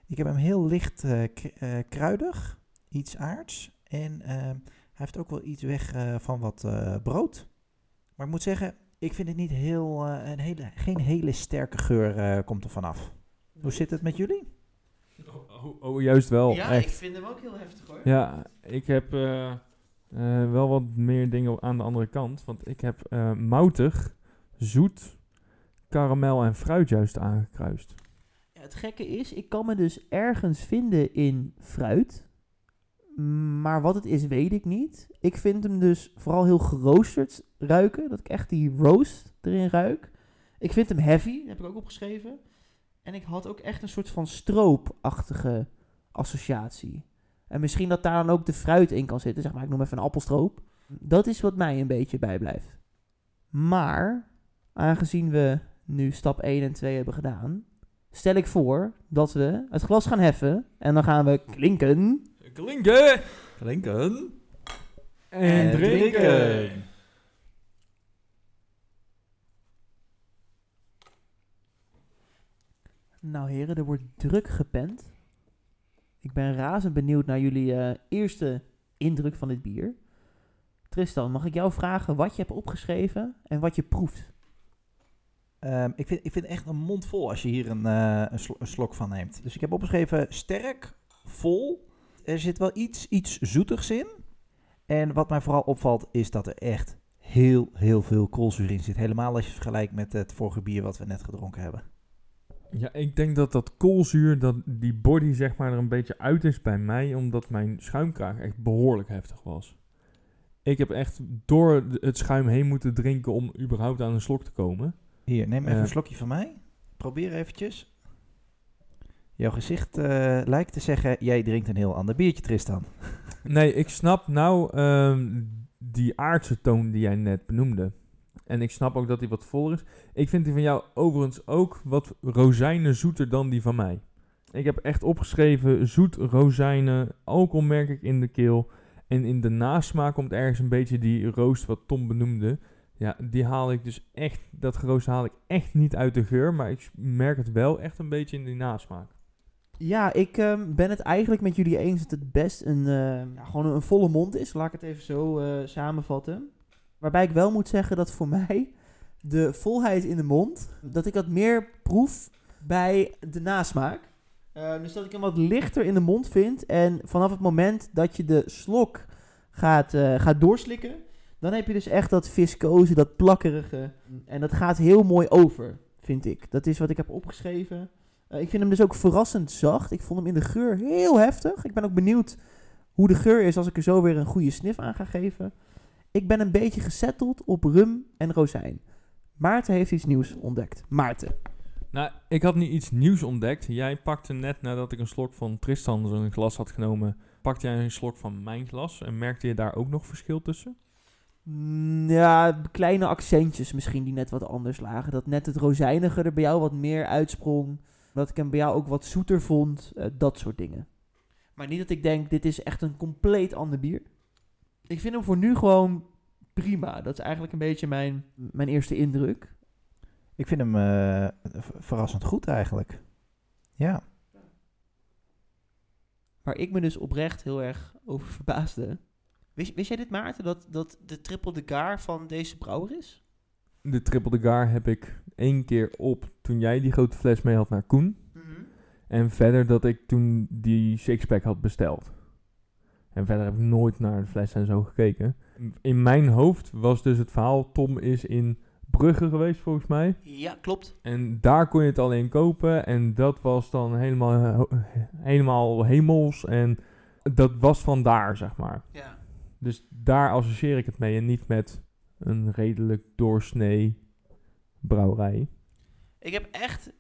Ik heb hem heel licht eh, eh, kruidig, iets aards. En hij heeft ook wel iets weg van wat brood. Maar ik moet zeggen, ik vind het niet heel, een hele, geen hele sterke geur komt er vanaf. Hoe zit het met jullie? Oh, oh, juist wel. echt. vind hem ook heel heftig hoor. Ja, ik heb eh, eh, wel wat meer dingen aan de andere kant. Want ik heb eh, moutig, zoet, karamel en fruit juist aangekruist. Ja, het gekke is, ik kan me dus ergens vinden in fruit. Maar wat het is, weet ik niet. Ik vind hem dus vooral heel geroosterd ruiken. Dat ik echt die roast erin ruik. Ik vind hem heavy, heb ik ook opgeschreven. En ik had ook echt een soort van stroopachtige associatie. En misschien dat daar dan ook de fruit in kan zitten. Zeg maar, ik noem even een appelstroop. Dat is wat mij een beetje bijblijft. Maar, aangezien we nu stap 1 en 2 hebben gedaan, stel ik voor dat we het glas gaan heffen. En dan gaan we klinken. Klinken! Klinken. En, En drinken! drinken. Nou heren, er wordt druk gepend. Ik ben razend benieuwd naar jullie eh, eerste indruk van dit bier. Tristan, mag ik jou vragen wat je hebt opgeschreven en wat je proeft? Ehm, ik, vind, ik vind echt een mond vol als je hier een, eh, een, een slok van neemt. Dus ik heb opgeschreven sterk, vol. Er zit wel iets, iets zoetigs in. En wat mij vooral opvalt is dat er echt heel, heel veel koolzuur in zit. Helemaal als je vergelijkt met het vorige bier wat we net gedronken hebben. Ja, ik denk dat dat koolzuur, dat die body zeg maar er een beetje uit is bij mij, omdat mijn schuimkraag echt behoorlijk heftig was. Ik heb echt door het schuim heen moeten drinken om überhaupt aan een slok te komen. Hier, neem even Eh. een slokje van mij. Probeer eventjes. Jouw gezicht eh, lijkt te zeggen, jij drinkt een heel ander biertje, Tristan. Nee, ik snap nou ehm, die aardse toon die jij net benoemde. En ik snap ook dat die wat voller is. Ik vind die van jou overigens ook wat rozijnen zoeter dan die van mij. Ik heb echt opgeschreven zoet rozijnen, alcohol merk ik in de keel. En in de nasmaak komt ergens een beetje die roost wat Tom benoemde. Ja, die haal ik dus echt, dat geroost haal ik echt niet uit de geur. Maar ik merk het wel echt een beetje in die nasmaak. Ja, ik ehm, ben het eigenlijk met jullie eens dat het best een, eh, gewoon een volle mond is. Laat ik het even zo eh, samenvatten. Waarbij ik wel moet zeggen dat voor mij de volheid in de mond, dat ik dat meer proef bij de nasmaak. Eh, dus dat ik hem wat lichter in de mond vind. En vanaf het moment dat je de slok gaat, eh, gaat doorslikken, dan heb je dus echt dat viscose, dat plakkerige. En dat gaat heel mooi over, vind ik. Dat is wat ik heb opgeschreven. Eh, ik vind hem dus ook verrassend zacht. Ik vond hem in de geur heel heftig. Ik ben ook benieuwd hoe de geur is als ik er zo weer een goede snif aan ga geven. Ik ben een beetje gesetteld op rum en rozijn. Maarten heeft iets nieuws ontdekt. Maarten. Nou, ik had niet iets nieuws ontdekt. Jij pakte net nadat ik een slok van Tristan zo'n glas had genomen, pakte jij een slok van mijn glas. En merkte je daar ook nog verschil tussen? Mm, Ja, kleine accentjes misschien die net wat anders lagen. Dat net het rozijnige er bij jou wat meer uitsprong. Dat ik hem bij jou ook wat zoeter vond. eh, dat soort dingen. Maar niet dat ik denk, dit is echt een compleet ander bier. Ik vind hem voor nu gewoon prima. Dat is eigenlijk een beetje mijn, mijn eerste indruk. Ik vind hem eh, verrassend goed eigenlijk. Ja. Waar ik me dus oprecht heel erg over verbaasde. Wist, wist jij dit, Maarten, dat, dat de triple de gaar van deze brouwer is? De Triple de Gar heb ik één keer op toen jij die grote fles mee had naar Koen. En verder dat ik toen die sixpack had besteld. En verder heb ik nooit naar de fles en zo gekeken. In mijn hoofd was dus het verhaal, Tom is in Brugge geweest volgens mij. Ja, klopt. En daar kon je het alleen kopen. En dat was dan helemaal, helemaal hemels. En dat was van daar, zeg maar. Ja. Dus daar associeer ik het mee. En niet met een redelijk doorsnee brouwerij. Ik heb echt...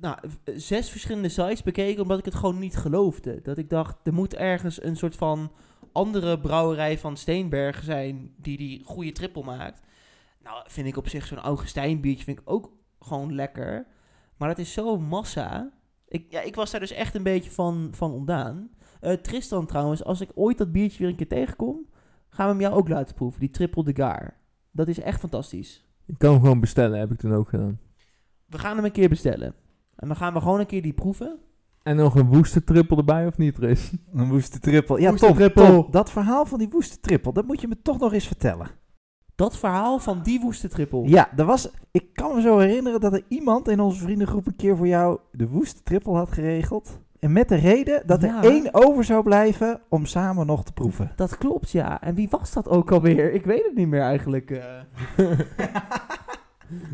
nou, v- zes verschillende sites bekeken omdat ik het gewoon niet geloofde. Dat ik dacht, er moet ergens een soort van andere brouwerij van Steenbergen zijn die die goede trippel maakt. Nou, vind ik op zich zo'n Augustijn biertje vind ik ook gewoon lekker. Maar dat is zo massa. Ik, ja, ik was daar dus echt een beetje van, van ontdaan. Eh, Tristan trouwens, als ik ooit dat biertje weer een keer tegenkom, gaan we hem jou ook laten proeven. Die triple de gaar. Dat is echt fantastisch. Ik kan hem gewoon bestellen, heb ik toen ook gedaan. We gaan hem een keer bestellen. En dan gaan we gewoon een keer die proeven. En nog een woeste trippel erbij of niet, Chris? Een woeste trippel. Ja, Woeste Tom, trippel. Tom, dat verhaal van die woeste trippel, dat moet je me toch nog eens vertellen. Dat verhaal van die woeste trippel. Ja, er was, ik kan me zo herinneren dat er iemand in onze vriendengroep een keer voor jou de woeste trippel had geregeld. En met de reden dat Ja. er één over zou blijven om samen nog te proeven. Dat klopt, ja. En wie was dat ook alweer? Ik weet het niet meer eigenlijk. eh.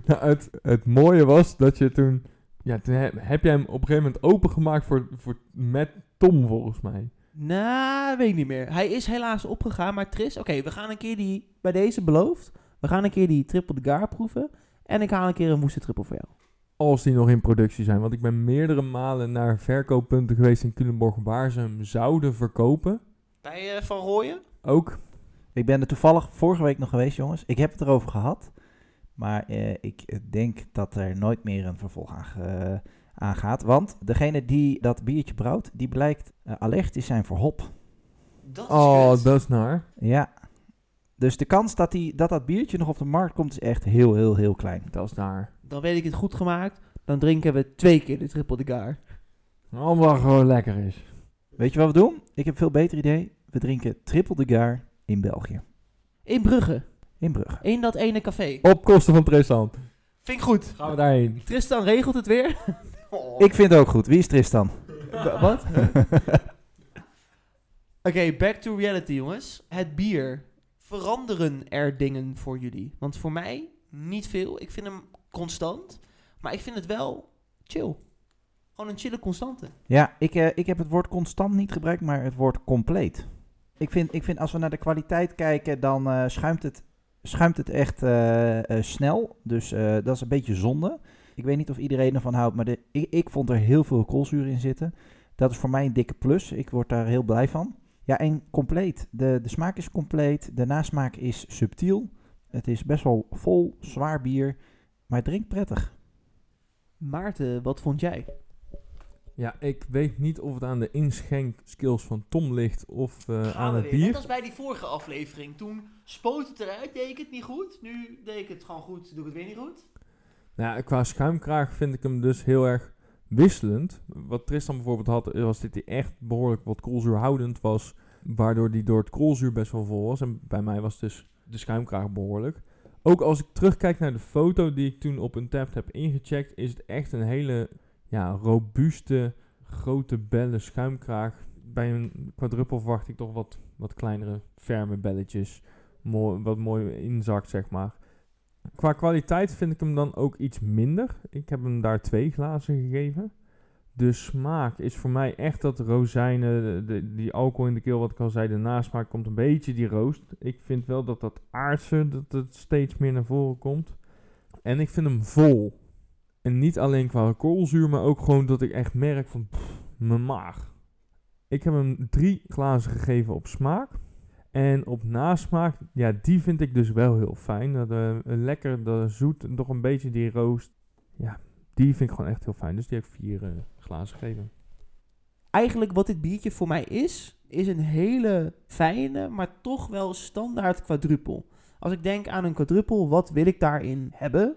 Nou, het, het mooie was dat je toen... Ja, toen heb, heb jij hem op een gegeven moment opengemaakt voor, voor, met Tom, volgens mij. Nou, weet ik niet meer. Hij is helaas opgegaan, maar Tris, oké, we gaan een keer die, bij deze beloofd, we gaan een keer die triple de gar proeven. En ik haal een keer een moesten triple voor jou. Als die nog in productie zijn. Want ik ben meerdere malen naar verkooppunten geweest in Culemborg waar ze hem zouden verkopen. Bij eh, Van Rooyen? Ook. Ik ben er toevallig vorige week nog geweest, jongens. Ik heb het erover gehad. Maar eh, ik denk dat er nooit meer een vervolg aan, gaat. Want degene die dat biertje brouwt, die blijkt allergisch zijn voor hop. Dat is Oh, kut. dat is naar. Ja. Dus de kans dat, die, dat dat biertje nog op de markt komt is echt heel, heel, heel klein. Dat is naar. Dan weet ik het goed gemaakt. Dan drinken we twee keer de triple de gar. Allemaal gewoon lekker is. Weet je wat we doen? Ik heb een veel beter idee. We drinken triple de gar in België. In Brugge. In Brugge. In dat ene café. Op kosten van Tristan. Vind ik goed. Gaan we daarheen. Tristan regelt het weer. Oh. Ik vind het ook goed. Wie is Tristan? Wa- Wat? Oké, back to reality, jongens. Het bier. Veranderen er dingen voor jullie? Want voor mij niet veel. Ik vind hem constant. Maar ik vind het wel chill. Gewoon een chille constante. Ja, ik, eh, ik heb het woord constant niet gebruikt, maar het woord compleet. Ik vind, ik vind als we naar de kwaliteit kijken, dan eh, schuimt, het, schuimt het echt eh, eh, snel. Dus eh, dat is een beetje zonde. Ik weet niet of iedereen ervan houdt, maar de, ik, ik vond er heel veel koolzuur in zitten. Dat is voor mij een dikke plus. Ik word daar heel blij van. Ja, en compleet. De, de smaak is compleet. De nasmaak is subtiel. Het is best wel vol, zwaar bier. Maar het drinkt prettig. Maarten, wat vond jij? Ja, ik weet niet of het aan de inschenkskills van Tom ligt of eh, aan het weer. Net bier. als bij die vorige aflevering. Toen spoot het eruit, deed ik het niet goed. Nu deed ik het gewoon goed, doe ik het weer niet goed. Nou, qua schuimkraag vind ik hem dus heel erg wisselend. Wat Tristan bijvoorbeeld had, was dit hij echt behoorlijk wat koolzuurhoudend was. Waardoor die door het koolzuur best wel vol was. En bij mij was dus de schuimkraag behoorlijk. Ook als ik terugkijk naar de foto die ik toen op een tab heb ingecheckt, is het echt een hele ja, robuuste, grote bellen schuimkraag. Bij een quadruppel verwacht ik toch wat, wat kleinere, ferme belletjes. Mooi, wat mooi inzakt, zeg maar. Qua kwaliteit vind ik hem dan ook iets minder. Ik heb hem daar twee glazen gegeven. De smaak is voor mij echt dat rozijnen, de, die alcohol in de keel, wat ik al zei, de nasmaak komt een beetje die roost. Ik vind wel dat dat aardse, dat het steeds meer naar voren komt. En ik vind hem vol. En niet alleen qua koolzuur, maar ook gewoon dat ik echt merk van, mijn maag. Ik heb hem drie glazen gegeven op smaak. En op nasmaak, ja, die vind ik dus wel heel fijn. Dat, eh, lekker, dat zoet, nog een beetje die roost. Ja, die vind ik gewoon echt heel fijn. Dus die heb ik vier eh, glazen gegeven. Eigenlijk wat dit biertje voor mij is, is een hele fijne, maar toch wel standaard quadruppel. Als ik denk aan een quadruppel, wat wil ik daarin hebben?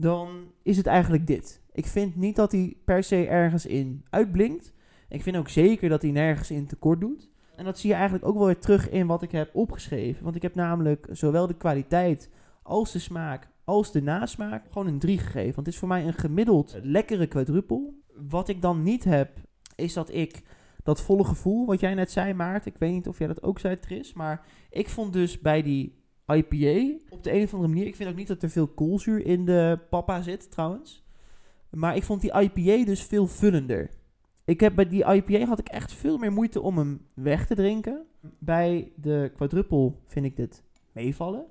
Dan is het eigenlijk dit. Ik vind niet dat hij per se ergens in uitblinkt. Ik vind ook zeker dat hij nergens in tekort doet. En dat zie je eigenlijk ook wel weer terug in wat ik heb opgeschreven. Want ik heb namelijk zowel de kwaliteit als de smaak als de nasmaak gewoon een 3 gegeven. Want het is voor mij een gemiddeld lekkere quadruppel. Wat ik dan niet heb, is dat ik dat volle gevoel, wat jij net zei, Maarten. Ik weet niet of jij dat ook zei, Tris. Maar ik vond dus bij die IPA op de een of andere manier. Ik vind ook niet dat er veel koolzuur in de papa zit, trouwens. Maar ik vond die IPA dus veel vullender. Ik heb bij die IPA had ik echt veel meer moeite om hem weg te drinken. Bij de quadruple vind ik dit meevallen.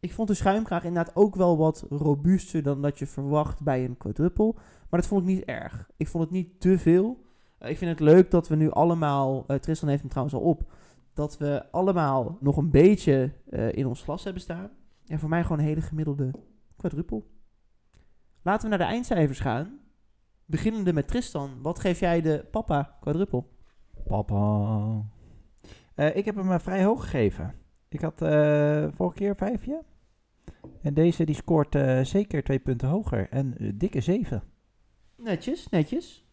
Ik vond de schuimkraag inderdaad ook wel wat robuuster dan dat je verwacht bij een quadruple. Maar dat vond ik niet erg. Ik vond het niet te veel. Eh, ik vind het leuk dat we nu allemaal, eh, Tristan heeft hem trouwens al op, dat we allemaal nog een beetje eh, in ons glas hebben staan. En voor mij gewoon een hele gemiddelde quadruple. Laten we naar de eindcijfers gaan. Beginnende met Tristan. Wat geef jij de papa quadruple? Papa. Eh, ik heb hem eh, vrij hoog gegeven. Ik had eh, vorige keer vijfje. En deze die scoort zeker twee punten hoger. En dikke zeven. Netjes, netjes.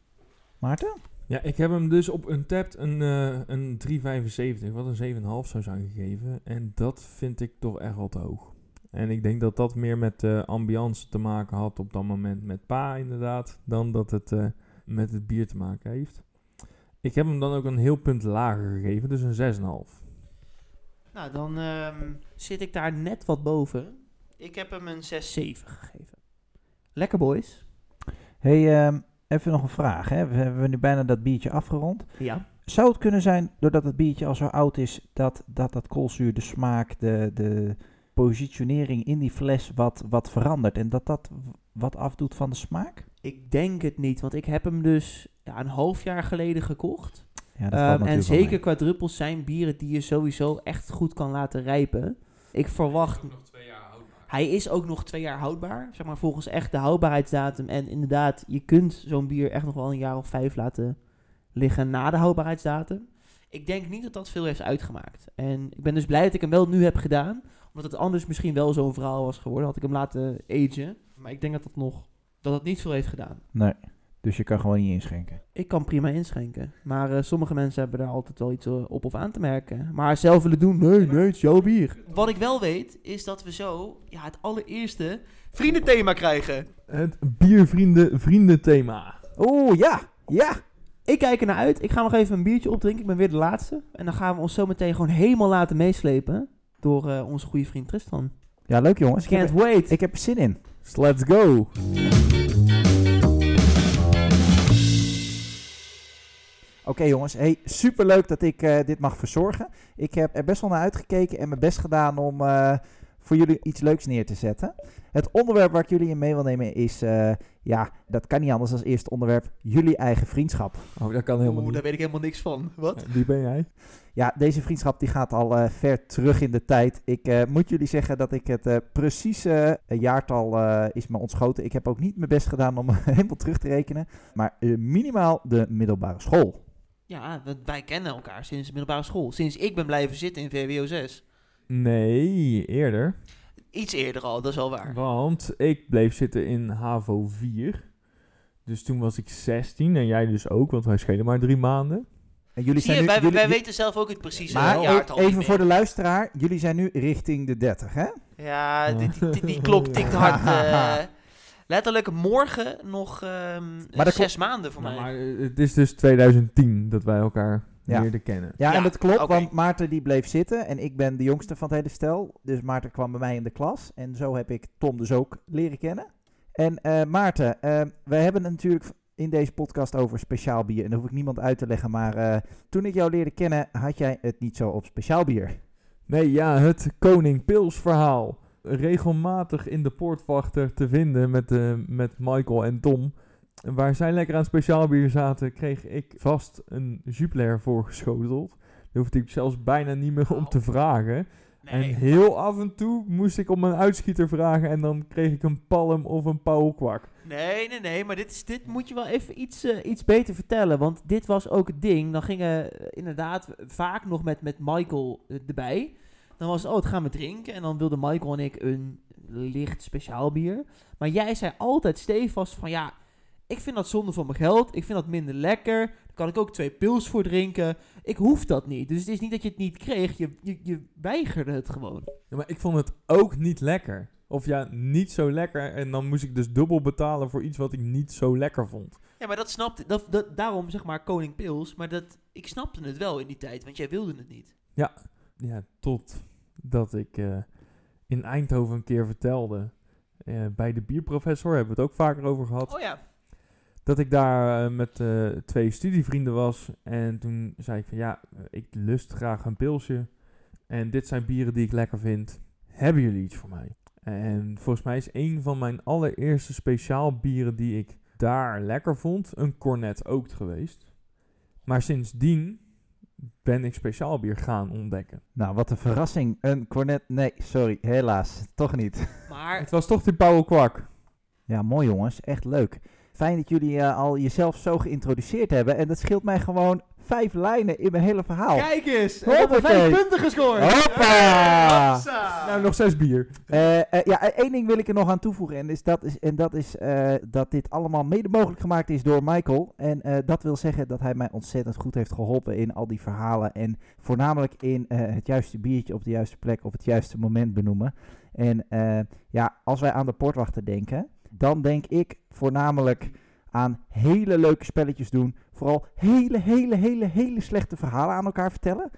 Maarten? Ja, ik heb hem dus op Untapped een, eh een 3,75, wat een 7,5 zou zijn gegeven. En dat vind ik toch echt wel te hoog. En ik denk dat dat meer met de ambiance te maken had op dat moment met pa inderdaad, dan dat het eh, met het bier te maken heeft. Ik heb hem dan ook een heel punt lager gegeven, dus een 6,5. Nou, dan ehm, zit ik daar net wat boven. Ik heb hem een 6. 7 gegeven. Lekker boys. hey, ehm, even nog een vraag. Hè? We hebben nu bijna dat biertje afgerond. Ja. Zou het kunnen zijn, doordat het biertje al zo oud is, dat dat, dat koolzuur, de smaak, de, de positionering in die fles wat, wat verandert? En dat dat wat afdoet van de smaak? Ik denk het niet, want ik heb hem dus ja, een half jaar geleden gekocht. Ja, dat Ehm, en zeker mee. quadruppels zijn bieren die je sowieso echt goed kan laten rijpen. Ik verwacht... Hij is ook nog twee jaar houdbaar, zeg maar volgens echt de houdbaarheidsdatum. En inderdaad, je kunt zo'n bier echt nog wel een jaar of vijf laten liggen na de houdbaarheidsdatum. Ik denk niet dat dat veel heeft uitgemaakt. En ik ben dus blij dat ik hem wel nu heb gedaan. Omdat het anders misschien wel zo'n verhaal was geworden. Had ik hem laten agen. Maar ik denk dat dat nog dat het niet veel heeft gedaan. Nee, dus je kan gewoon niet inschenken. Ik kan prima inschenken. Maar eh, sommige mensen hebben daar altijd wel iets eh, op of aan te merken. Maar zelf willen doen, nee, nee, het is jouw bier. Wat ik wel weet, is dat we zo ja, het allereerste vriendenthema krijgen. Het biervrienden vrienden thema. Oeh, ja, ja. Ik kijk er naar uit. Ik ga nog even een biertje opdrinken. Ik ben weer de laatste. En dan gaan we ons zo meteen gewoon helemaal laten meeslepen. Door eh, onze goede vriend Tristan. Ja, leuk jongens. Ik Can't heb, wait. ik heb er zin in. Let's go. Oké jongens, hey, superleuk dat ik eh, dit mag verzorgen. Ik heb er best wel naar uitgekeken en mijn best gedaan om eh, voor jullie iets leuks neer te zetten. Het onderwerp waar ik jullie in mee wil nemen is, eh, ja, dat kan niet anders als eerste onderwerp, jullie eigen vriendschap. Oh, dat kan helemaal Oeh, niet. daar weet ik helemaal niks van. Wat? Wie ben jij? Ja, deze vriendschap die gaat al eh, ver terug in de tijd. Ik eh, moet jullie zeggen dat ik het eh, precieze jaartal eh, is me ontschoten. Ik heb ook niet mijn best gedaan om helemaal terug te rekenen. Maar eh, minimaal de middelbare school. Ja, want wij kennen elkaar sinds de middelbare school. Sinds ik ben blijven zitten in VWO 6. Nee, eerder. Iets eerder al, dat is wel waar. Want ik bleef zitten in HAVO 4. Dus toen was ik 16 en jij dus ook, want wij schelen maar drie maanden. En jullie Zie zijn je, nu, wij, jullie- wij weten zelf ook het precieze maar e- jaartal niet even meer. voor de luisteraar, jullie zijn nu richting de 30, hè? Ja, die, die, die, die klok tikt hard. eh, letterlijk morgen nog ehm, Maar dat zes maanden voor Nou, mij. maar het is dus 2010 dat wij elkaar Ja. leerden kennen. Ja, Ja, en dat klopt, want Maarten die bleef zitten en ik ben de jongste van het hele stel. Dus Maarten kwam bij mij in de klas en zo heb ik Tom dus ook leren kennen. En eh, Maarten, eh, we hebben het natuurlijk in deze podcast over speciaal bier. En dat hoef ik niemand uit te leggen, maar eh, toen ik jou leerde kennen had jij het niet zo op speciaal bier. Nee, ja, het Koning Pils verhaal. Regelmatig in de poortwachter te vinden met, eh, met Michael en Tom. Waar zij lekker aan speciaal bier zaten, kreeg ik vast een Jupiler voorgeschoteld. Daar hoefde ik zelfs bijna niet meer om te vragen. En heel af en toe moest ik om een uitschieter vragen en dan kreeg ik een palm of een pauwkwak. nee, nee, nee, maar dit is... Dit moet je wel even iets, eh, iets beter vertellen. Want dit was ook het ding. Dan gingen eh, inderdaad vaak nog met, met Michael erbij. Dan was het, oh, het gaan we drinken. En dan wilden Michael en ik een licht speciaal bier. Maar jij zei altijd stevast van, ja, ik vind dat zonde van mijn geld. Ik vind dat minder lekker. Daar kan ik ook twee pils voor drinken. Ik hoef dat niet. Dus het is niet dat je het niet kreeg. Je, je, je weigerde het gewoon. Ja, maar ik vond het ook niet lekker. Of ja, niet zo lekker. En dan moest ik dus dubbel betalen voor iets wat ik niet zo lekker vond. Ja, maar dat snapte... Dat, dat, daarom zeg maar Koning Pils. Maar dat, ik snapte het wel in die tijd, want jij wilde het niet. Ja, totdat ik eh, in Eindhoven een keer vertelde. eh, bij de bierprofessor hebben we het ook vaker over gehad. Oh ja. Dat ik daar eh, met twee studievrienden was. En toen zei ik van ja, ik lust graag een pilsje. En dit zijn bieren die ik lekker vind. Hebben jullie iets voor mij? En volgens mij is een van mijn allereerste speciaal bieren die ik daar lekker vond, een Cornet Oak geweest. Maar sindsdien ben ik speciaal bier gaan ontdekken. Nou, wat een verrassing. Een cornet. Nee, sorry, helaas. Toch niet. Maar Het was toch die Pauw Kwak. Ja, mooi jongens. Echt leuk. Fijn dat jullie eh, al jezelf zo geïntroduceerd hebben. En dat scheelt mij gewoon vijf lijnen in mijn hele verhaal. Kijk eens! We hebben vijf punten gescoord! Hoppa! Hopsa! Nou, nog zes bier. Eh, eh, ja, eh, één ding wil ik er nog aan toevoegen. En, is dat is, en dat is eh, dat dit allemaal mede mogelijk gemaakt is door Michael. En eh, dat wil zeggen dat hij mij ontzettend goed heeft geholpen in al die verhalen. En voornamelijk in eh, het juiste biertje op de juiste plek op het juiste moment benoemen. En eh, ja, als wij aan de portwachter denken, dan denk ik voornamelijk aan hele leuke spelletjes doen. Vooral hele, hele, hele, hele slechte verhalen aan elkaar vertellen.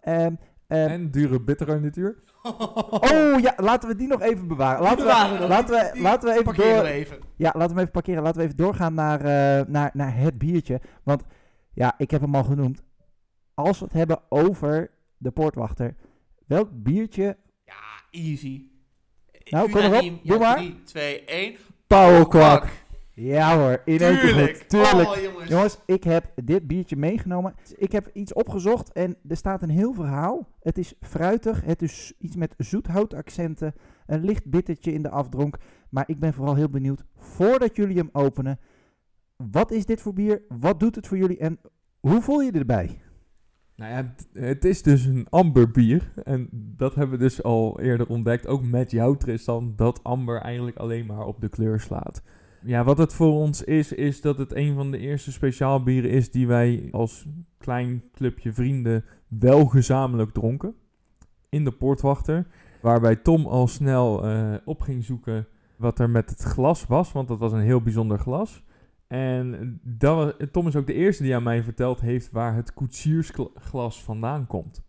Ehm, Eh, En dure bittergarnituur. oh ja, laten we die nog even bewaren. Laten bewaren we laten we, Die laten we even Parkeren door, we even. Ja, laten we hem even parkeren. Laten we even doorgaan naar, eh, naar, naar het biertje. Want ja, ik heb hem al genoemd. Als we het hebben over de poortwachter. Welk biertje? Ja, easy. Nou, kom erop. Unaniem. Doe Ja, maar. 3, 2, 1. Pauwkwak. Ja hoor, in Tuurlijk. goed. Tuurlijk. Oh, jongens. Jongens, ik heb dit biertje meegenomen. Ik heb iets opgezocht en er staat een heel verhaal. Het is fruitig, het is iets met zoethoutaccenten, een licht bittertje in de afdronk. Maar ik ben vooral heel benieuwd, voordat jullie hem openen, wat is dit voor bier? Wat doet het voor jullie en hoe voel je erbij? Nou ja, het, het is dus een amberbier. En dat hebben we dus al eerder ontdekt. Ook met jou, Tristan. Dat amber eigenlijk alleen maar op de kleur slaat. Ja, wat het voor ons is, is dat het een van de eerste speciaalbieren is die wij als klein clubje vrienden wel gezamenlijk dronken. In de poortwachter. Waarbij Tom al snel eh, op ging zoeken wat er met het glas was. Want dat was een heel bijzonder glas. En was, Tom is ook de eerste die aan mij verteld heeft waar het koetsiersglas vandaan komt.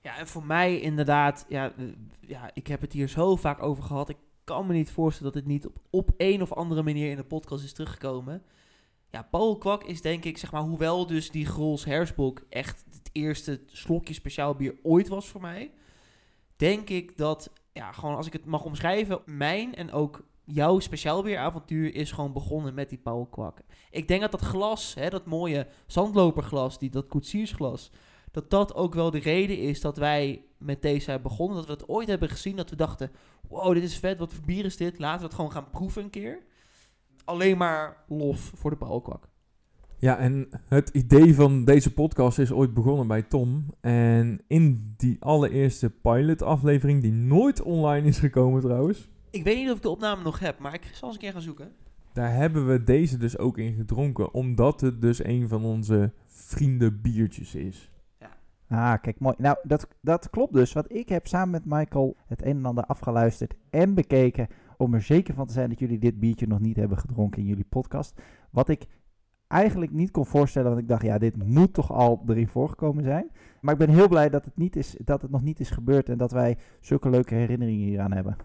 Ja, en voor mij inderdaad, ja, eh, ja, ik heb het hier zo vaak over gehad. Ik kan me niet voorstellen dat het niet op, op een of andere manier in de podcast is teruggekomen. Ja, Paul Kwak is denk ik, zeg maar, hoewel dus die Grols Hersbok echt het eerste slokje speciaal bier ooit was voor mij. Denk ik dat, ja, gewoon als ik het mag omschrijven, mijn en ook jouw speciaalbieravontuur is gewoon begonnen met die Paul Kwak. Ik denk dat dat glas, hè, dat mooie zandloperglas, die, dat koetsiersglas, dat dat ook wel de reden is dat wij met deze hebben begonnen. Dat we het ooit hebben gezien, dat we dachten, wow, dit is vet, wat voor bier is dit? Laten we het gewoon gaan proeven een keer. Alleen maar lof voor de Paulkwak. Ja, en het idee van deze podcast is ooit begonnen bij Tom. En in die allereerste pilot-aflevering, die nooit online is gekomen trouwens, Ik weet niet of ik de opname nog heb, maar ik zal eens een keer gaan zoeken. daar hebben we deze dus ook in gedronken. Omdat het dus een van onze vriendenbiertjes is. Ah, kijk, mooi. Nou, dat, dat klopt dus. Want ik heb samen met Michael het een en ander afgeluisterd en bekeken. Om er zeker van te zijn dat jullie dit biertje nog niet hebben gedronken in jullie podcast. Wat ik eigenlijk niet kon voorstellen. Want ik dacht, ja, dit moet toch al erin voorgekomen zijn. Maar ik ben heel blij dat het, niet is, dat het nog niet is gebeurd. En dat wij zulke leuke herinneringen hieraan hebben.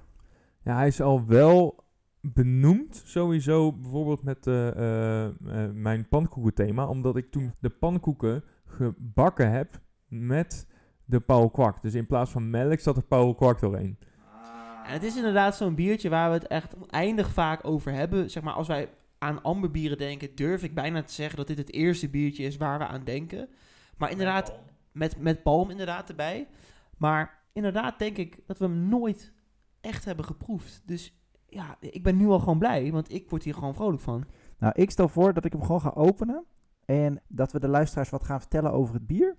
Ja, hij is al wel benoemd, sowieso bijvoorbeeld met eh, eh, eh, mijn pannenkoekenthema. Omdat ik toen de pannenkoeken gebakken heb met de Paul Kwak. Dus in plaats van melk zat er Paul Kwak doorheen. En het is inderdaad zo'n biertje waar we het echt oneindig vaak over hebben. Zeg maar, als wij aan amberbieren denken, durf ik bijna te zeggen dat dit het eerste biertje is waar we aan denken. Maar inderdaad, met, met palm inderdaad erbij. Maar inderdaad denk ik dat we hem nooit echt hebben geproefd. Dus ja, ik ben nu al gewoon blij, want ik word hier gewoon vrolijk van. Nou, ik stel voor dat ik hem gewoon ga openen. En dat we de luisteraars wat gaan vertellen over het bier.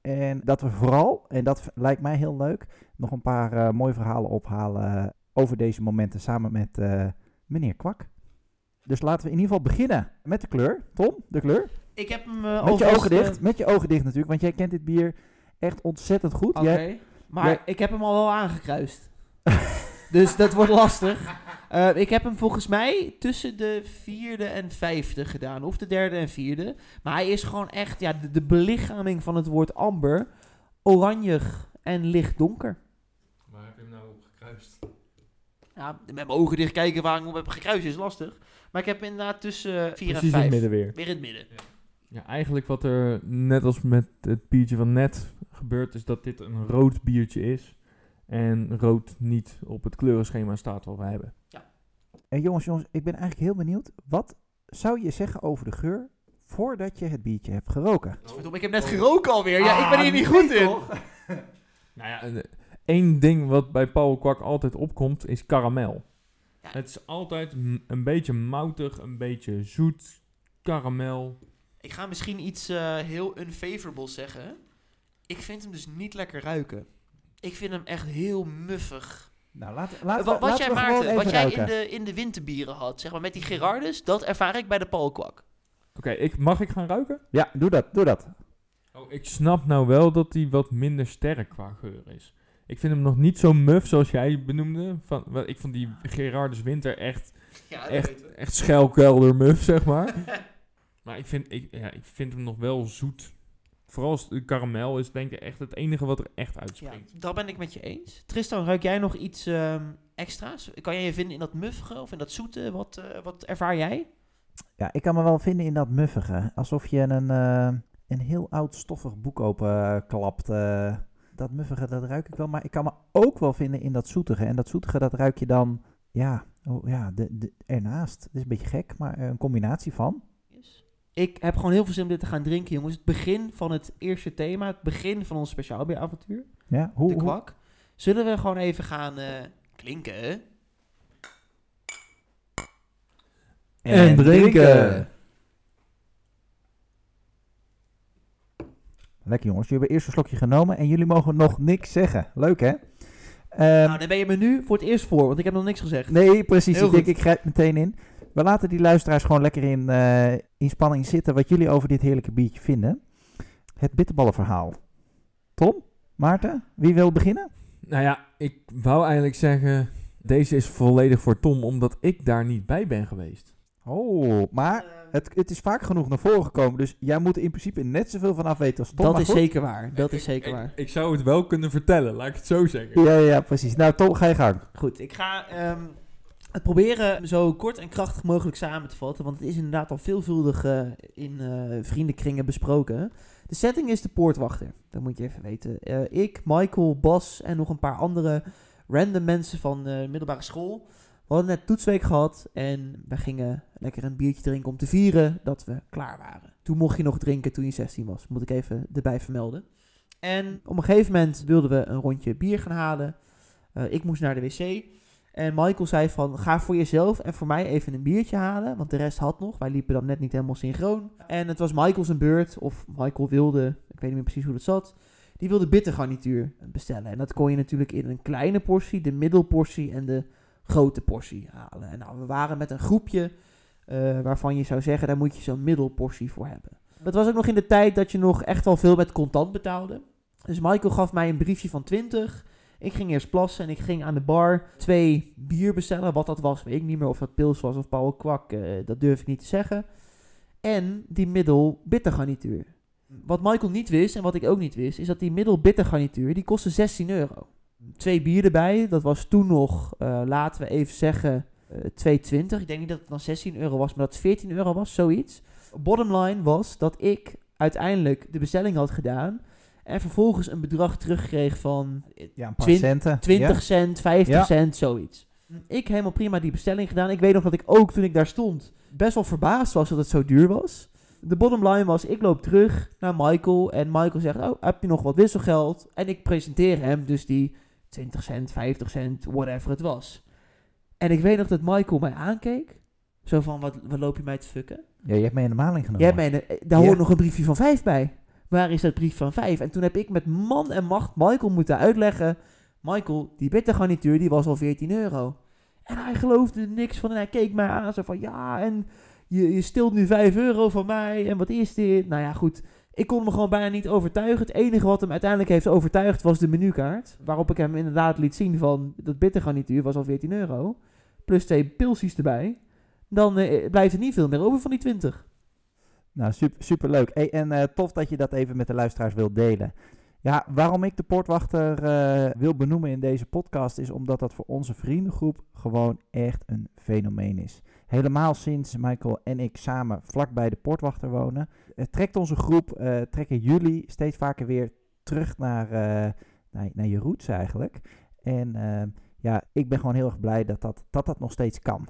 En dat we vooral, en dat lijkt mij heel leuk, nog een paar eh, mooie verhalen ophalen over deze momenten samen met eh, meneer Kwak. Dus laten we in ieder geval beginnen met de kleur. Tom, de kleur. Ik heb hem uh, Met je ogen dicht. Met je ogen dicht natuurlijk, want jij kent dit bier echt ontzettend goed. Oké, maar jij- ik heb hem al wel aangekruist. dus dat wordt lastig. Eh, ik heb hem volgens mij tussen de vierde en vijfde gedaan. Of de derde en vierde. Maar hij is gewoon echt ja, de, de belichaming van het woord amber. Oranjig en licht donker. Waar heb je hem nou op gekruist? Ja, met mijn ogen dicht kijken waar ik hem op heb gekruist is lastig. Maar ik heb inderdaad tussen vier Precies en in vijf. het midden weer. Weer in het midden. Ja, eigenlijk wat er net als met het biertje van net gebeurt, is dat dit een rood biertje is. En rood niet op het kleurenschema staat wat we hebben. En jongens, jongens, ik ben eigenlijk heel benieuwd. Wat zou je zeggen over de geur voordat je het biertje hebt geroken? Verdomme, ik heb net geroken alweer. Ja, ik Ah, ben hier niet goed in. Nou ja, eh, één ding wat bij Paul Kwak altijd opkomt, is karamel. Ja. Het is altijd een beetje moutig, een beetje zoet, karamel. Ik ga misschien iets eh, heel unfavorable zeggen. Ik vind hem dus niet lekker ruiken. Ik vind hem echt heel muffig. Nou, laat, laten wat jij Maarten, wat jij ruiken. in de, in de winterbieren had, zeg maar met die Gerardus, dat ervaar ik bij de Palkwak. Oké, ik, mag ik gaan ruiken? Ja, doe dat, doe dat. Oh, ik snap nou wel dat hij wat minder sterk qua geur is. Ik vind hem nog niet zo muf zoals jij benoemde. Van, wel, ik vond die Gerardus Winter echt, Ja, echt, echt schuilkelder muf, zeg maar. maar ik vind, ik, ja, ik vind hem nog wel zoet. Vooral karamel is denk ik echt het enige wat er echt Ja, uitspringt. dat ben ik met je eens. Tristan, ruik jij nog iets ehm, extra's? Kan jij je vinden in dat muffige of in dat zoete? Wat, eh, wat ervaar jij? Ja, ik kan me wel vinden in dat muffige. Alsof je een, eh, een heel oud stoffig boek openklapt. eh dat muffige, dat ruik ik wel. Maar ik kan me ook wel vinden in dat zoetige. En dat zoetige, dat ruik je dan, ja, oh, ja de, de, ernaast. Het is een beetje gek, maar een combinatie van. Ik heb gewoon heel veel zin om dit te gaan drinken, jongens. Het begin van het eerste thema, het begin van ons speciaalbieravontuur, Ja, hoe, de kwak. Zullen we gewoon even gaan... eh, Klinken. En drinken. Lekker jongens, jullie hebben eerst een slokje genomen en jullie mogen nog niks zeggen. Leuk hè? Ehm, nou, dan ben je me nu voor het eerst voor, want ik heb nog niks gezegd. Nee, precies. Heel ik denk, ik grijp meteen in. We laten die luisteraars gewoon lekker in, eh, in spanning zitten wat jullie over dit heerlijke biertje vinden. Het bitterballenverhaal. Tom? Maarten? Wie wil beginnen? Nou ja, ik wou eigenlijk zeggen, deze is volledig voor Tom, omdat ik daar niet bij ben geweest. Oh, maar het, het is vaak genoeg naar voren gekomen, dus jij moet er in principe net zoveel van af weten als Tom. dat maar is goed. zeker waar. Dat is Ik- zeker ik- waar. Ik zou het wel kunnen vertellen, laat ik het zo zeggen. Ja, ja, precies. Nou, Tom, ga je gang. Goed, ik ga ehm, het proberen zo kort en krachtig mogelijk samen te vatten. Want het is inderdaad al veelvuldig eh, in eh, vriendenkringen besproken. De setting is de poortwachter. Dat moet je even weten. Eh, ik, Michael, Bas en nog een paar andere random mensen van de middelbare school. We hadden net toetsweek gehad en we gingen lekker een biertje drinken om te vieren dat we klaar waren. Toen mocht je nog drinken toen je 16 was, moet ik even erbij vermelden. En op een gegeven moment wilden we een rondje bier gaan halen. Ik moest naar de wc. En Michael zei van, ga voor jezelf en voor mij even een biertje halen. Want de rest had nog. Wij liepen dan net niet helemaal synchroon. En het was Michael zijn beurt. Of Michael wilde, ik weet niet meer precies hoe dat zat. Die wilde bittergarnituur bestellen. En dat kon je natuurlijk in een kleine portie, de middelportie en de grote portie halen. En nou, we waren met een groepje eh, waarvan je zou zeggen, daar moet je zo'n middelportie voor hebben. Dat was ook nog in de tijd dat je nog echt wel veel met contant betaalde. Dus Michael gaf mij een briefje van 20. Ik ging eerst plassen en ik ging aan de bar twee bier bestellen. Wat dat was, weet ik niet meer. Of dat pils was of Paul Kwak, eh, dat durf ik niet te zeggen. En die middel bittergarnituur. Wat Michael niet wist en wat ik ook niet wist, is dat die middel bittergarnituur, die kostte 16 euro. Twee bier erbij, dat was toen nog, eh, laten we even zeggen, eh 2,20. Ik denk niet dat het dan 16 euro was, maar dat het 14 euro was, zoiets. Bottom line was dat ik uiteindelijk de bestelling had gedaan en vervolgens een bedrag terugkreeg van Ja, een paar centen. 20 Ja? cent, 50 Ja. cent, zoiets. Ik helemaal prima die bestelling gedaan. Ik weet nog dat ik ook toen ik daar stond best wel verbaasd was dat het zo duur was. De bottom line was, ik loop terug naar Michael en Michael zegt, oh, heb je nog wat wisselgeld? En ik presenteer hem dus die 20 cent, 50 cent, whatever het was. En ik weet nog dat Michael mij aankeek. Zo van, wat, wat loop je mij te fucken? Ja, je hebt mij in de maling genomen. Jij hebt mij daar hoort nog een briefje van 5 bij. Waar is dat brief van 5? En toen heb ik met man en macht Michael moeten uitleggen. Michael, die bittergarnituur die was al 14 euro. En hij geloofde niks van. En hij keek mij aan. Zo van, ja, en je, je stilt nu 5 euro van mij. En wat is dit? Nou ja, goed. Ik kon me gewoon bijna niet overtuigen. Het enige wat hem uiteindelijk heeft overtuigd was de menukaart. Waarop ik hem inderdaad liet zien van, dat bittergarnituur was al 14 euro. Plus twee pilsies erbij. Dan eh, blijft er niet veel meer over van die 20. Nou, super, super leuk. Hey, en eh, tof dat je dat even met de luisteraars wilt delen. Ja, waarom ik de Poortwachter eh, wil benoemen in deze podcast is omdat dat voor onze vriendengroep gewoon echt een fenomeen is. Helemaal sinds Michael en ik samen vlakbij de Poortwachter wonen, eh, trekt onze groep, trekken jullie steeds vaker weer terug naar, naar, naar je roots eigenlijk. En ja, ik ben gewoon heel erg blij dat dat, dat, dat nog steeds kan.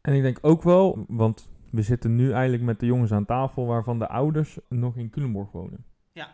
En ik denk ook wel, want we zitten nu eigenlijk met de jongens aan tafel waarvan de ouders nog in Culemborg wonen. Ja.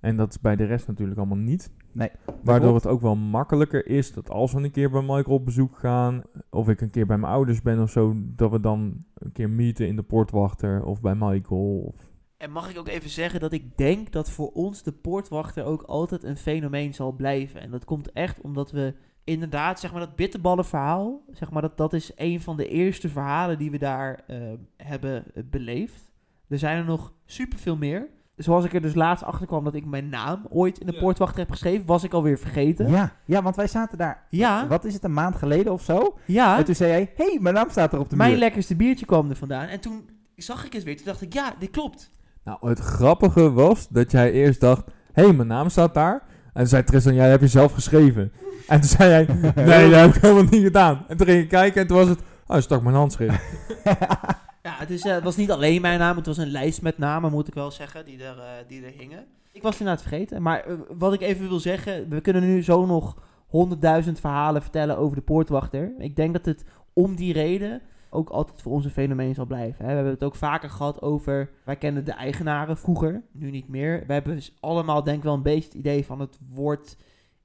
En dat is bij de rest natuurlijk allemaal niet. Nee, Waardoor het ook wel makkelijker is dat als we een keer bij Michael op bezoek gaan, of ik een keer bij mijn ouders ben of zo, dat we dan een keer meeten in de poortwachter of bij Michael. Of... En mag ik ook even zeggen dat ik denk dat voor ons de poortwachter ook altijd een fenomeen zal blijven. En dat komt echt omdat we inderdaad, zeg maar, dat bitterballenverhaal, zeg maar, dat, dat is een van de eerste verhalen die we daar eh, hebben eh, beleefd. Er zijn er nog superveel meer. Zoals ik er dus laatst achter kwam dat ik mijn naam ooit in de Ja. poortwachter heb geschreven, was ik alweer vergeten. Ja, ja, want wij zaten daar, Ja, wat is het, een maand geleden of zo? ja. En toen zei jij, hé, hey, mijn naam staat er op de Mijn muur. lekkerste biertje kwam er vandaan. En toen zag ik het weer. Toen dacht ik, ja, dit klopt. Nou, het grappige was dat jij eerst dacht, hé, hey, mijn naam staat daar. En toen zei Tristan, jij heb je zelf geschreven. En toen zei jij, nee, dat heb ik helemaal niet gedaan. En toen ging je kijken en toen was het, oh, hij stak mijn handschrift. Ja, het, is, eh, het was niet alleen mijn naam, het was een lijst met namen, moet ik wel zeggen, die er, eh, die er hingen. Ik was het inderdaad vergeten, maar eh, wat ik even wil zeggen, we kunnen nu zo nog honderdduizend verhalen vertellen over de poortwachter. Ik denk dat het om die reden ook altijd voor ons een fenomeen zal blijven. Hè. We hebben het ook vaker gehad over, wij kennen de eigenaren vroeger, nu niet meer. We hebben dus allemaal denk ik wel een beetje het idee van het wordt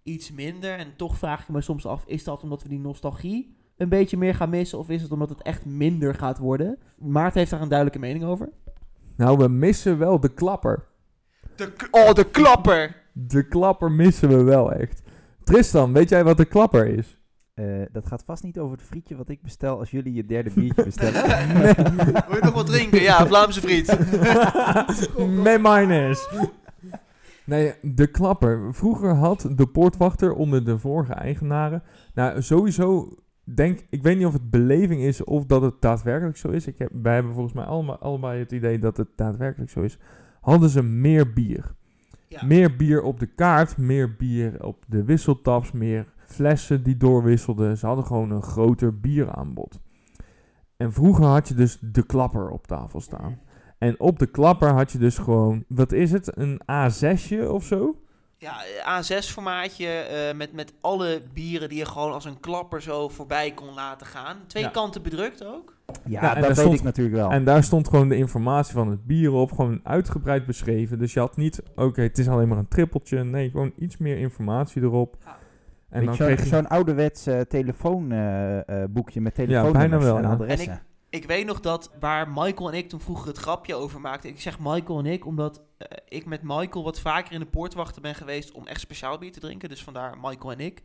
iets minder. En toch vraag ik me soms af, is dat omdat we die nostalgie een beetje meer gaan missen? Of is het omdat het echt minder gaat worden? Maarten heeft daar een duidelijke mening over. Nou, we missen wel de klapper. De oh, de klapper! De klapper missen we wel echt. Tristan, weet jij wat de klapper is? Eh, dat gaat vast niet over het frietje wat ik bestel als jullie je derde biertje bestellen. Wil je nog wat drinken? Ja, Vlaamse friet. Met mayonaise. Nee, de klapper. Vroeger had de poortwachter onder de vorige eigenaren... Nou, sowieso denk... Ik weet niet of het beleving is of dat het daadwerkelijk zo is. Ik heb, wij hebben volgens mij allemaal, allebei het idee dat het daadwerkelijk zo is. Hadden ze meer bier. Ja. Meer bier op de kaart, meer bier op de wisseltaps, meer flessen die doorwisselden. Ze hadden gewoon een groter bieraanbod. En vroeger had je dus de klapper op tafel staan. En op de klapper had je dus gewoon, wat is het, een A6'je of zo? Ja, A6-formaatje eh, met, met alle bieren die je gewoon als een klapper zo voorbij kon laten gaan. Twee Ja. kanten bedrukt ook. Ja, Ja, en dat daar weet stond- ik natuurlijk wel. En daar stond gewoon de informatie van het bier op, gewoon uitgebreid beschreven. Dus je had niet, oké, het is alleen maar een trippeltje. Nee, gewoon iets meer informatie erop. Ja. En dan kreeg Zo'n je... zo'n ouderwets eh, telefoonboekje met telefoonnummers bijna wel, en ja. adressen. Ik weet nog dat waar Michael en ik toen vroeger het grapje over maakten. Ik zeg Michael en ik, omdat eh, ik met Michael wat vaker in de poortwachter ben geweest om echt speciaal bier te drinken. Dus vandaar Michael en ik.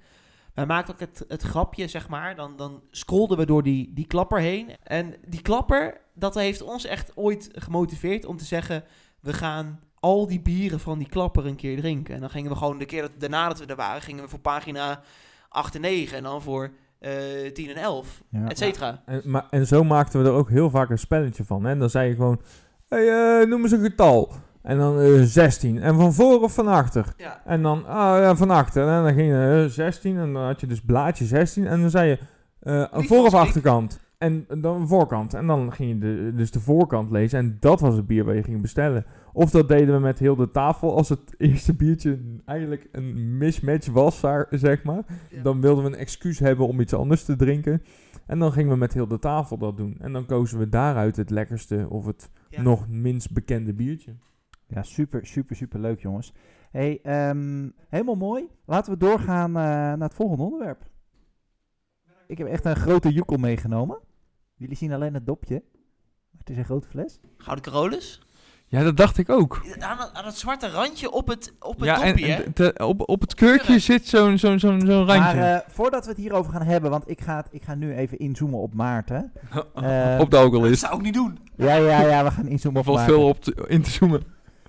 Wij maakten ook het, het grapje, zeg maar. Dan, dan scrollden we door die, die klapper heen. En die klapper, dat heeft ons echt ooit gemotiveerd om te zeggen... we gaan al die bieren van die klapper een keer drinken. En dan gingen we gewoon de keer dat, daarna dat we er waren... gingen we voor pagina 8 en 9 en dan voor eh 10 en 11, Ja. et cetera. En, maar, en zo maakten we er ook heel vaak een spelletje van. Hè? En dan zei je gewoon, hey, eh, noem eens een getal. En dan eh 16. En van voor of van achter? Ja. En dan, ah ja, van achter. En dan ging je eh, 16. En dan had je dus blaadje 16. En dan zei je, eh voor of achterkant. En dan voorkant. En dan ging je de, dus de voorkant lezen. En dat was het bier waar je ging bestellen. Of dat deden we met heel de tafel. Als het eerste biertje eigenlijk een mismatch was, daar, zeg maar. Ja. Dan wilden we een excuus hebben om iets anders te drinken. En dan gingen we met heel de tafel dat doen. En dan kozen we daaruit het lekkerste of het Ja. nog minst bekende biertje. Ja, super, super, super leuk, jongens. Hey, ehm, helemaal mooi. Laten we doorgaan eh, naar het volgende onderwerp. Ik heb echt een grote joekel meegenomen. Jullie zien alleen het dopje. Maar het is een grote fles. Gouden Carolus? Ja, dat dacht ik ook. Aan, dat zwarte randje op het, op het Ja, en, dopje, hè? en op, op het keurtje zit zo'n zo'n zo'n zo'n Maar randje. eh, voordat we het hierover gaan hebben, want ik ga, het- ik ga nu even inzoomen op Maarten. eh, op de alcohol Dat zou ik niet doen. Ja, ja, ja, we gaan inzoomen Er op valt Maarten. veel op te- in te zoomen.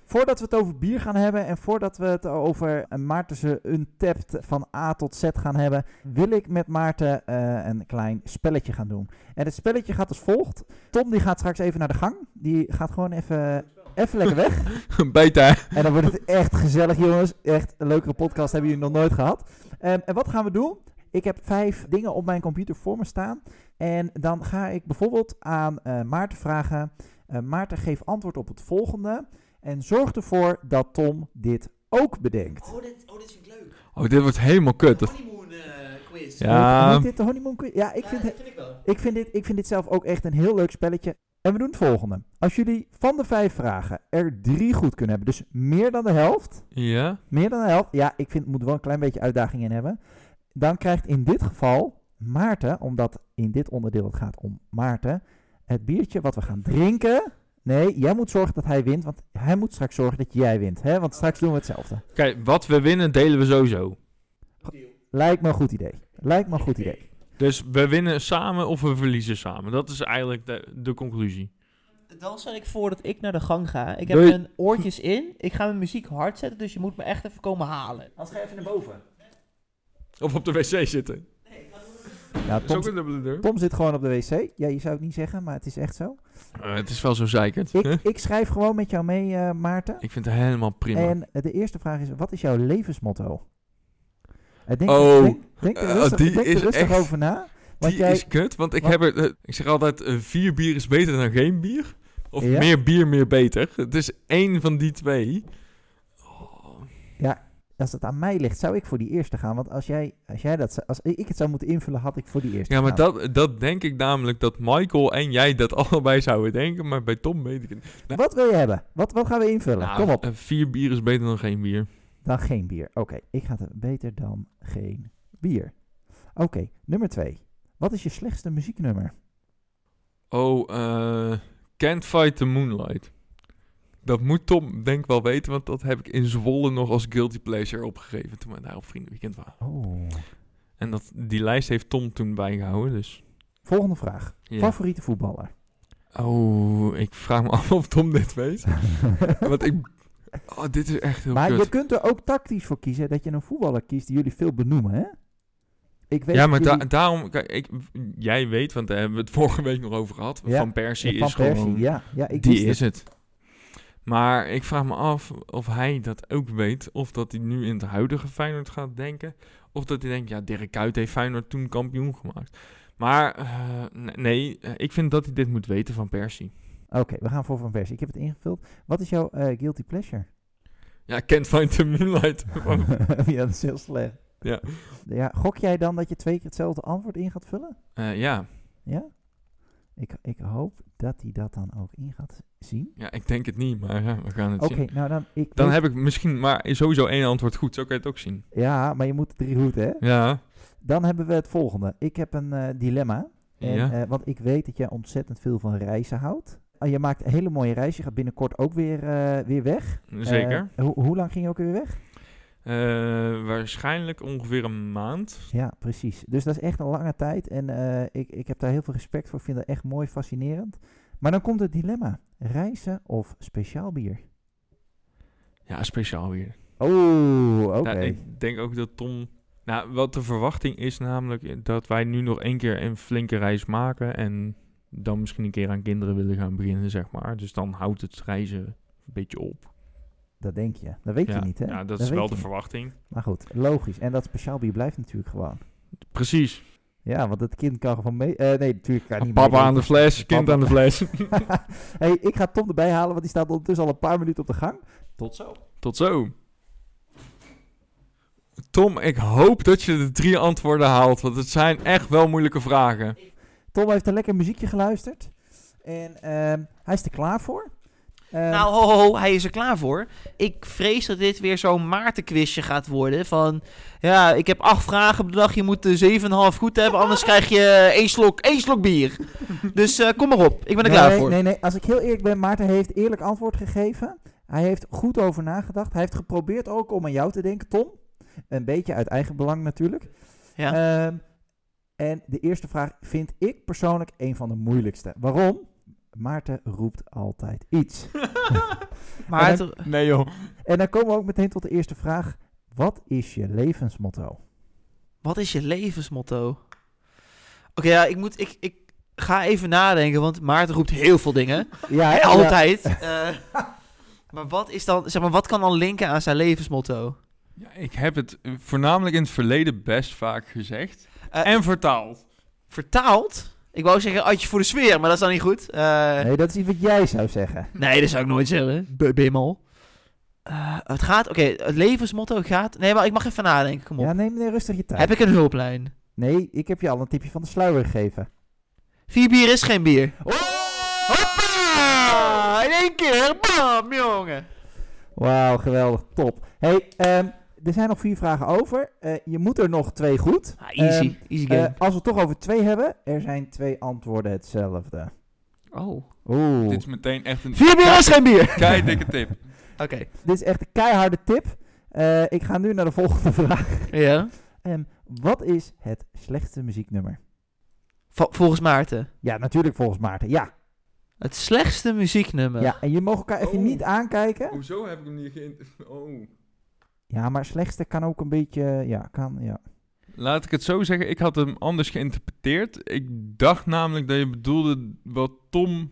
Voordat we het over bier gaan hebben en voordat we het over Maartense Untapped van A tot Z gaan hebben, wil ik met Maarten eh, een klein spelletje gaan doen. En het spelletje gaat als volgt. Tom die gaat straks even naar de gang. Die gaat gewoon even, even lekker weg. Beta. En dan wordt het echt gezellig, jongens. Echt een leukere podcast hebben jullie nog nooit gehad. Ehm, en wat gaan we doen? Ik heb vijf dingen op mijn computer voor me staan. En dan ga ik bijvoorbeeld aan eh, Maarten vragen. eh, Maarten, geef antwoord op het volgende. En zorg ervoor dat Tom dit ook bedenkt. Oh, dit, oh, dit vind ik leuk. Oh, dit wordt helemaal kut. De honeymoon eh, quiz. Ja. Heet dit de honeymoon quiz? Ja, ik vind, ik wel. ik, vind dit, ik vind dit zelf ook echt een heel leuk spelletje. En we doen het volgende. Als jullie van de vijf vragen er drie goed kunnen hebben, dus meer dan de helft, Ja? Meer dan de helft. Ja, ik vind, moet er wel een klein beetje uitdaging in hebben. Dan krijgt in dit geval Maarten, omdat in dit onderdeel het gaat om Maarten, het biertje wat we gaan drinken. Nee, jij moet zorgen dat hij wint, want hij moet straks zorgen dat jij wint. Hè? Want straks doen we hetzelfde. Kijk, wat we winnen delen we sowieso. Lijkt me een goed idee. Lijkt me een goed idee. Dus we winnen samen of we verliezen samen. Dat is eigenlijk de, de conclusie. Dan stel ik voor dat ik naar de gang ga. Ik heb Doei. mijn oortjes in. Ik ga mijn muziek hard zetten, dus je moet me echt even komen halen. Anders ga je even naar boven. Of op de wc zitten. Ja, Dat is ook Tom, een dubbele deur. Tom zit gewoon op de wc. Ja, je zou het niet zeggen, maar het is echt zo. Eh, het is wel zo zeikend. Ik, ik schrijf gewoon met jou mee, eh, Maarten. Ik vind het helemaal prima. En de eerste vraag is, wat is jouw levensmotto? Eh, denk, Oh, denk, denk er rustig, die denk er is rustig echt- over na. Want Die jij, is kut, want ik Wat? heb er... ik zeg altijd, vier bier is beter dan geen bier. Of Ja? meer bier, meer beter. Het is één van die twee. Als het aan mij ligt, zou ik voor die eerste gaan. Want als jij, als jij dat, als ik het zou moeten invullen, had ik voor die eerste Ja, maar dat, dat denk ik namelijk dat Michael en jij dat allebei zouden denken. Maar bij Tom weet ik het niet. Wat wil je hebben? Wat, wat gaan we invullen? Nou, Kom op. eh, vier bier is beter dan geen bier. Dan geen bier. Oké, ik ga het beter dan geen bier. Oké, nummer twee. Wat is je slechtste muzieknummer? Oh, eh Can't Fight the Moonlight. Dat moet Tom denk ik wel weten, want dat heb ik in Zwolle nog als guilty pleasure opgegeven toen we daar op Vriendenweekend waren. Oh. En dat, die lijst heeft Tom toen bijgehouden, dus... Volgende vraag. Ja. Favoriete voetballer? Oh, ik vraag me af of Tom dit weet. Want ik... Oh, dit is echt heel maar kut. je kunt er ook tactisch voor kiezen dat je een voetballer kiest die jullie veel benoemen, hè? Ik weet Ja, maar da- jullie- daarom... Kijk, ik, jij weet, want daar hebben we het vorige week nog over gehad. Ja, Van Persie Van is Persie, gewoon... ja. ja ik die is het. Maar ik vraag me af of hij dat ook weet. Of dat hij nu in het huidige Feyenoord gaat denken. Of dat hij denkt, ja, Dirk Kuyt heeft Feyenoord toen kampioen gemaakt. Maar eh, nee, eh, ik vind dat hij dit moet weten van Persie. Oké, we gaan voor Van Persie. Ik heb het ingevuld. Wat is jouw eh, guilty pleasure? Ja, can't find the moonlight. ja, dat is heel slecht. Ja. ja. Gok jij dan dat je twee keer hetzelfde antwoord in gaat vullen? Ja. Ja? Ik, ik hoop dat hij dat dan ook in gaat zien. ja, ik denk het niet, maar ja, we gaan het Oké, zien. nou dan... Ik Dan heb ik misschien maar sowieso één antwoord goed. Zo kan je het ook zien. Ja, maar je moet drie goed, hè? Ja. Dan hebben we het volgende. Ik heb een eh, dilemma. En, ja. eh, want ik weet dat jij ontzettend veel van reizen houdt. Ah, je maakt een hele mooie reis. Je gaat binnenkort ook weer, eh, weer weg. Zeker. Hoe lang ging je ook weer weg? Eh, waarschijnlijk ongeveer een maand. Ja, precies. Dus dat is echt een lange tijd. En eh, ik, ik heb daar heel veel respect voor. Ik vind dat echt mooi, fascinerend. Maar dan komt het dilemma. Reizen of speciaal bier? Ja, speciaal weer. Oh, oké. Ja, ik denk ook dat Tom... Nou, wat de verwachting is namelijk dat wij nu nog één keer een flinke reis maken en dan misschien een keer aan kinderen willen gaan beginnen, zeg maar. Dus dan houdt het reizen een beetje op. Dat denk je. Dat weet ja, je niet, hè? ja, dat is wel de niet. verwachting. Maar goed, logisch. En dat speciaal bier blijft natuurlijk gewoon. Precies. Ja, want het kind kan gewoon mee... eh, nee, natuurlijk kan niet Papa mee- aan de fles, kind Papa. aan de fles. hey, ik ga Tom erbij halen, want die staat ondertussen al een paar minuten op de gang. Tot zo. Tot zo. Tom, ik hoop dat je de drie antwoorden haalt, want het zijn echt wel moeilijke vragen. Tom heeft een lekker muziekje geluisterd. En ehm, hij is er klaar voor. Ehm, Nou, ho, ho, hij is er klaar voor. Ik vrees dat dit weer zo'n Maartenquizje gaat worden. Van, ja, ik heb acht vragen op de dag. Je moet de 7,5 goed hebben, anders krijg je één slok, één slok bier. Dus eh, kom maar op, ik ben er nee, klaar voor. Nee, nee, als ik heel eerlijk ben, Maarten heeft eerlijk antwoord gegeven. Hij heeft goed over nagedacht. Hij heeft geprobeerd ook om aan jou te denken, Tom. Een beetje uit eigen belang natuurlijk. Ja. Ehm, en de eerste vraag vind ik persoonlijk een van de moeilijkste. Waarom? Maarten roept altijd iets. maar Nee joh. En dan komen we ook meteen tot de eerste vraag. Wat is je levensmotto? wat is je levensmotto? Oké, ja, ik moet, ik, ik ga even nadenken, want Maarten roept heel veel dingen. Ja? Altijd. Eh, maar wat is dan, zeg maar, wat kan dan linken aan zijn levensmotto? Ja, ik heb het voornamelijk in het verleden best vaak gezegd. Eh, en vertaald. Vertaald? Ik wou zeggen uitje voor de sfeer, maar dat is dan niet goed. Eh, Nee, dat is iets wat jij zou zeggen. Nee, dat zou ik nooit zeggen. Bimmel. Eh, het gaat, oké, het levensmotto gaat... Nee, maar ik mag even nadenken, kom op. Ja, neem nee, rustig je tijd. Heb ik een hulplijn? Nee, ik heb je al een tipje van de sluier gegeven. Vier bier is geen bier. Oh! Hoppa! In één keer, bam, jongen. Wauw, geweldig, top. hey, ehm, er zijn nog vier vragen over. Eh, je moet er nog twee goed. Ah, easy, Ehm, easy eh, game. als we het toch over twee hebben, er zijn twee antwoorden hetzelfde. oh. Oeh, Dit is meteen echt een Vier bier is geen bier. kei dikke tip. Oké. dit is echt een keiharde tip. Eh, ik ga nu naar de volgende vraag. Ja. Ehm, wat is het slechtste muzieknummer? Vo- volgens Maarten. Ja, natuurlijk volgens Maarten. Ja, Het slechtste muzieknummer. ja. en je mag elkaar even Oh. niet aankijken. Hoezo heb ik hem niet geïnt... Oh. Ja, maar slechtste kan ook een beetje, ja, kan, ja. Laat ik het zo zeggen, ik had hem anders geïnterpreteerd. Ik dacht namelijk dat je bedoelde wat Tom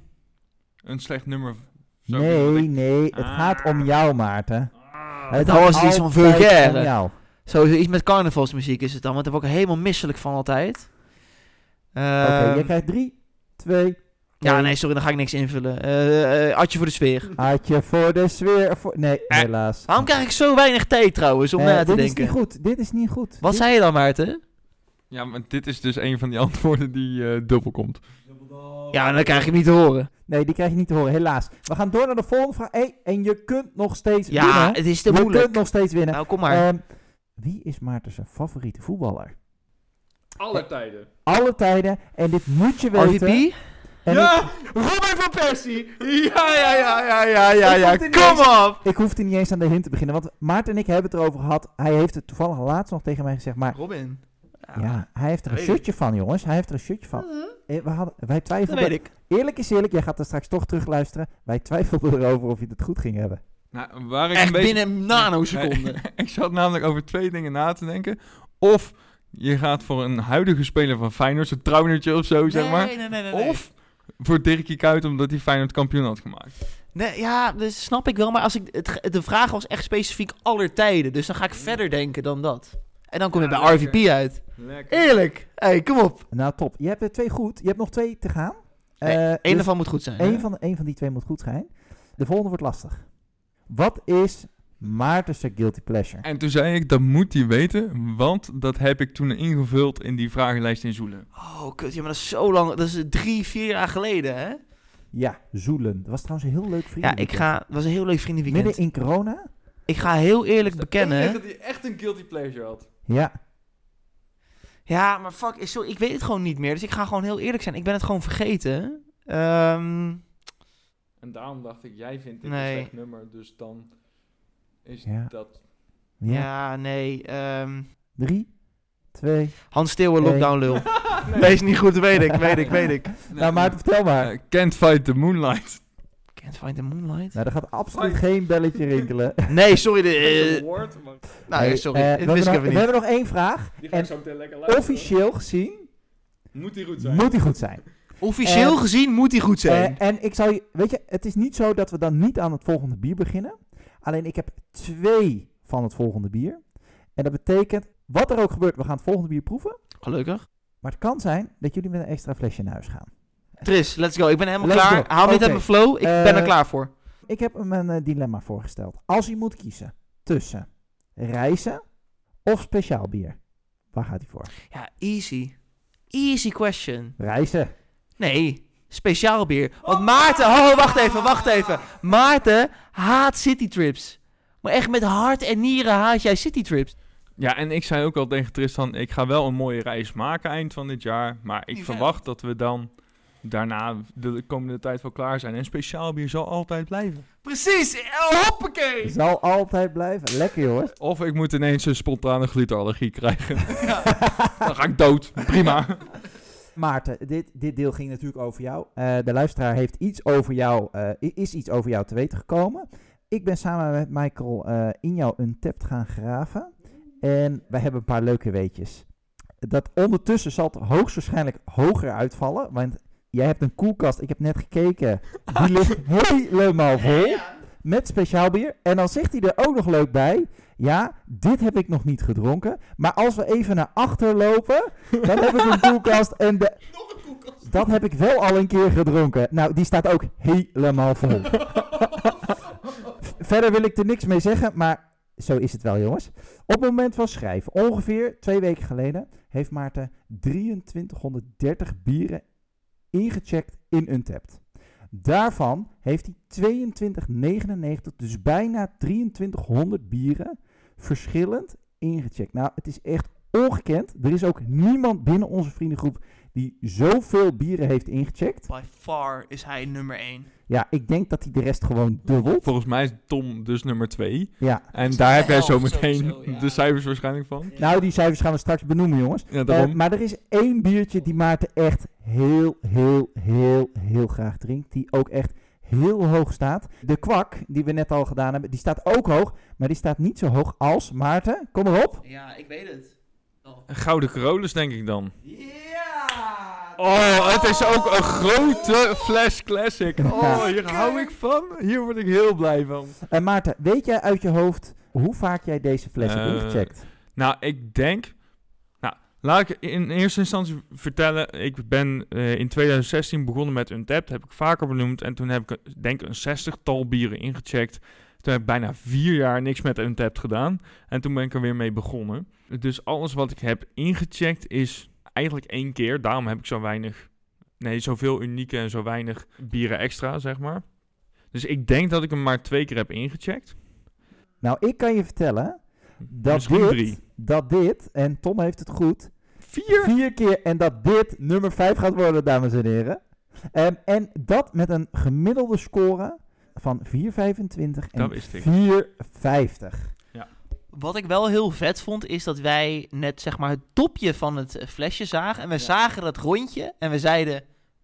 een slecht nummer zou Nee, ik- nee, het gaat om jou, Maarten. Het Dat gaat was iets van jou. Sowieso iets met carnavalsmuziek is het dan, want daar word ik helemaal misselijk van altijd. Oké, Ehm, jij krijgt drie, twee, ja, nee, sorry, dan ga ik niks invullen. Eh eh, Adje voor de sfeer. Had voor de sfeer. Voor... Nee, Eh, helaas. Waarom krijg ik zo weinig tijd trouwens, om Eh, na te dit is denken? niet goed. Dit is niet goed. Wat Dit- zei je dan, Maarten? Ja, maar dit is dus een van die antwoorden die eh, dubbel komt. Ja, dan krijg je hem niet te horen. Nee, die krijg je niet te horen, helaas. We gaan door naar de volgende vraag. Hey, en je kunt nog steeds Ja, winnen. het is te je moeilijk. kunt nog steeds winnen. Nou, kom maar. Ehm, wie is Maarten zijn favoriete voetballer? Alle tijden. Alle tijden. En dit moet je weten. RVP? En ja, ik, Robin van Persie! Ja, ja, ja, ja, ja, ja, ja. Kom eens- op! ik hoefde niet eens aan de hint te beginnen. Want Maarten en ik hebben het erover gehad. Hij heeft het toevallig laatst nog tegen mij gezegd. Maar Robin. ja, hij heeft er een dat shirtje van, jongens. Hij heeft er een shirtje van. Eh, We hadden, wij Dat twijfelden. weet ik. Eerlijk is eerlijk, jij gaat er straks toch terugluisteren. Wij twijfelden erover of je het goed ging hebben. Nou, waar ik een Echt beetje... binnen nanoseconden. ik zat namelijk over twee dingen na te denken. Of je gaat voor een huidige speler van Feyenoord, zo'n trouwnertje of zo, zeg maar. Nee, nee, nee, nee, nee. Of voor Dirkie Kuyt, omdat hij Feyenoord kampioen had gemaakt. Nee, ja, dat snap ik wel. Maar als ik, het, de vraag was echt specifiek aller tijden. Dus dan ga ik verder denken dan dat. En dan kom je Ja, bij lekker. RVP uit. Lekker. Eerlijk. hey, kom op. Nou, top. Je hebt er twee goed. Je hebt nog twee te gaan. Nee, Eh, Eén dus ervan moet goed zijn. hè? van, één van die twee moet goed zijn. De volgende wordt lastig. Wat is Maarten's guilty pleasure? En toen zei ik, dat moet hij weten, want dat heb ik toen ingevuld in die vragenlijst in Zoelen. Oh, kut. Ja, maar dat is zo lang. Dat is drie, vier jaar geleden, hè? Ja, Zoelen. Dat was trouwens een heel leuk vriend. Ja, ik ga... Het was een heel leuk vriendenweekend. Midden in corona? Ik ga heel eerlijk bekennen. dat hij echt een guilty pleasure had. Ja. Ja, maar fuck, is zo, ik weet het gewoon niet meer. Dus ik ga gewoon heel eerlijk zijn. Ik ben het gewoon vergeten. Ehm, En daarom dacht ik, jij vindt dit Nee. een slecht nummer, dus dan is Ja. dat... Ja. ja. nee. ehm, Drie, twee. Hans Steeuwen, Nee. lockdown lul. Nee, is niet goed, weet ik, weet ik, weet ik. Nou, Maarten, vertel maar. Eh, can't fight the moonlight. Can't find the moonlight. Nou, er gaat absoluut geen belletje rinkelen. Nee, sorry. De, eh, woord, maar nou, Hey, sorry. eh, we, hebben nog, even we niet. hebben nog één vraag. die En zo meteen lekker Officieel gezien Moet hij goed zijn. moet hij goed zijn. Officieel gezien moet hij goed zijn. Eh, en ik zou je, weet je, het is niet zo dat we dan niet aan het volgende bier beginnen. Alleen ik heb twee van het volgende bier. En dat betekent, wat er ook gebeurt, we gaan het volgende bier proeven. Gelukkig. Maar het kan zijn dat jullie met een extra flesje naar huis gaan. Tris, let's go. Ik ben helemaal Let's klaar. go. Haal niet uit mijn flow. Ik Eh, ben er klaar voor. Ik heb hem een eh, dilemma voorgesteld. Als u moet kiezen tussen reizen of speciaal bier, waar gaat hij voor? Ja, easy. Easy question. Reizen. Nee, speciaal bier. Want Maarten, oh, wacht even, wacht even. Maarten haat citytrips. Maar echt met hart en nieren haat jij citytrips. Ja, en ik zei ook al tegen Tristan, ik ga wel een mooie reis maken eind van dit jaar. Maar ik verwacht dat we dan daarna de komende tijd wel klaar zijn. En speciaal bier zal altijd blijven. Precies, eh, hoppakee. Zal altijd blijven. Lekker jongens. Of ik moet ineens een spontane glutenallergie krijgen. dan ga ik dood. Prima. Maarten, dit, dit deel ging natuurlijk over jou. Eh, de luisteraar heeft iets over jou, eh, is iets over jou te weten gekomen. Ik ben samen met Michael eh, in jouw Untapped gaan graven. En wij hebben een paar leuke weetjes. Dat ondertussen zal het hoogstwaarschijnlijk hoger uitvallen. Want jij hebt een koelkast, ik heb net gekeken. Die ligt helemaal vol. Met speciaal bier. En dan zegt hij er ook nog leuk bij. Ja, dit heb ik nog niet gedronken. Maar als we even naar achter lopen, dan heb ik een koelkast en de... Dat heb ik wel al een keer gedronken. Nou, die staat ook helemaal vol. Verder wil ik er niks mee zeggen, maar zo is het wel, jongens. Op het moment van schrijven, ongeveer twee weken geleden, heeft Maarten 2330 bieren ingecheckt in Untapped. Daarvan heeft hij 2299, dus bijna 2300 bieren verschillend ingecheckt. Nou, het is echt ongekend. Er is ook niemand binnen onze vriendengroep die zoveel bieren heeft ingecheckt. By far is hij nummer 1. Ja, ik denk dat hij de rest gewoon dubbelt. Volgens mij is Tom dus nummer twee. Ja, En daar heb jij zo meteen sowieso, ja. de cijfers waarschijnlijk van. nou die cijfers gaan we straks benoemen, jongens. Ja, Eh, daarom. maar er is één biertje die Maarten echt heel, heel, heel, heel graag drinkt. Die ook echt heel hoog staat. De kwak, die we net al gedaan hebben, die staat ook hoog. Maar die staat niet zo hoog als Maarten. Kom erop. Ja, ik weet het. Een Gouden Carolus denk ik dan. Ja! Oh, het is ook een grote fles classic. Oh, hier hou ik van. Hier word ik heel blij van. En Maarten, weet jij uit je hoofd hoe vaak jij deze fles hebt Eh, ingecheckt? Nou, ik denk... Laat ik in eerste instantie vertellen. Ik ben eh, in 2016 begonnen met Untapped. Heb ik vaker benoemd. En toen heb ik denk een zestigtal bieren ingecheckt. Toen heb ik bijna vier jaar niks met Untapped gedaan. En toen ben ik er weer mee begonnen. Dus alles wat ik heb ingecheckt is eigenlijk één keer. Daarom heb ik zo weinig... Nee, zoveel unieke en zo weinig bieren extra, zeg maar. Dus ik denk dat ik hem maar twee keer heb ingecheckt. Nou, ik kan je vertellen dat Misschien dit, drie. dat dit, en Tom heeft het goed, Vier? vier keer en dat dit nummer 5 gaat worden, dames en heren. Ehm, en dat met een gemiddelde score van 4,25 Dat en wist ik. 4,50. Wat ik wel heel vet vond, is dat wij net zeg maar het topje van het eh, flesje zagen. En we zagen dat rondje en we zeiden,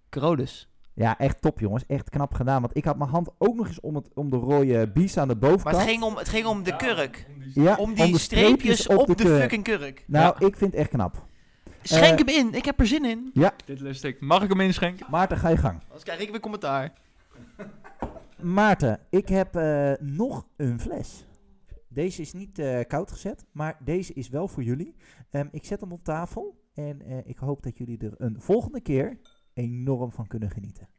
Carolus. Ja, echt top jongens. Echt knap gedaan. Want ik had mijn hand ook nog eens om, het, om de rode bies aan de bovenkant. Maar het ging om, het ging om de kurk. ja, Om die de streepjes op de, kurk. fucking kurk. Nou, Ja. ik vind het echt knap. Schenk Eh, hem in, ik heb er zin in. Dit lust ik. Mag ik hem inschenken? Maarten, ga je gang. Anders krijg ik weer commentaar. Maarten, ik heb eh, nog een fles. Deze is niet eh, koud gezet, maar deze is wel voor jullie. Ehm, ik zet hem op tafel en eh, ik hoop dat jullie er een volgende keer enorm van kunnen genieten.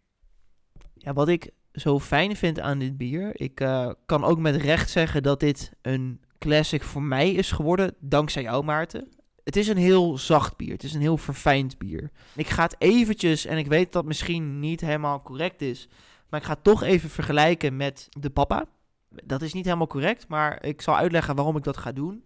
Ja, wat ik zo fijn vind aan dit bier, ik eh, kan ook met recht zeggen dat dit een classic voor mij is geworden, dankzij jou Maarten. Het is een heel zacht bier, het is een heel verfijnd bier. Ik ga het eventjes, en ik weet dat misschien niet helemaal correct is, maar ik ga het toch even vergelijken met de papa. Dat is niet helemaal correct, maar ik zal uitleggen waarom ik dat ga doen.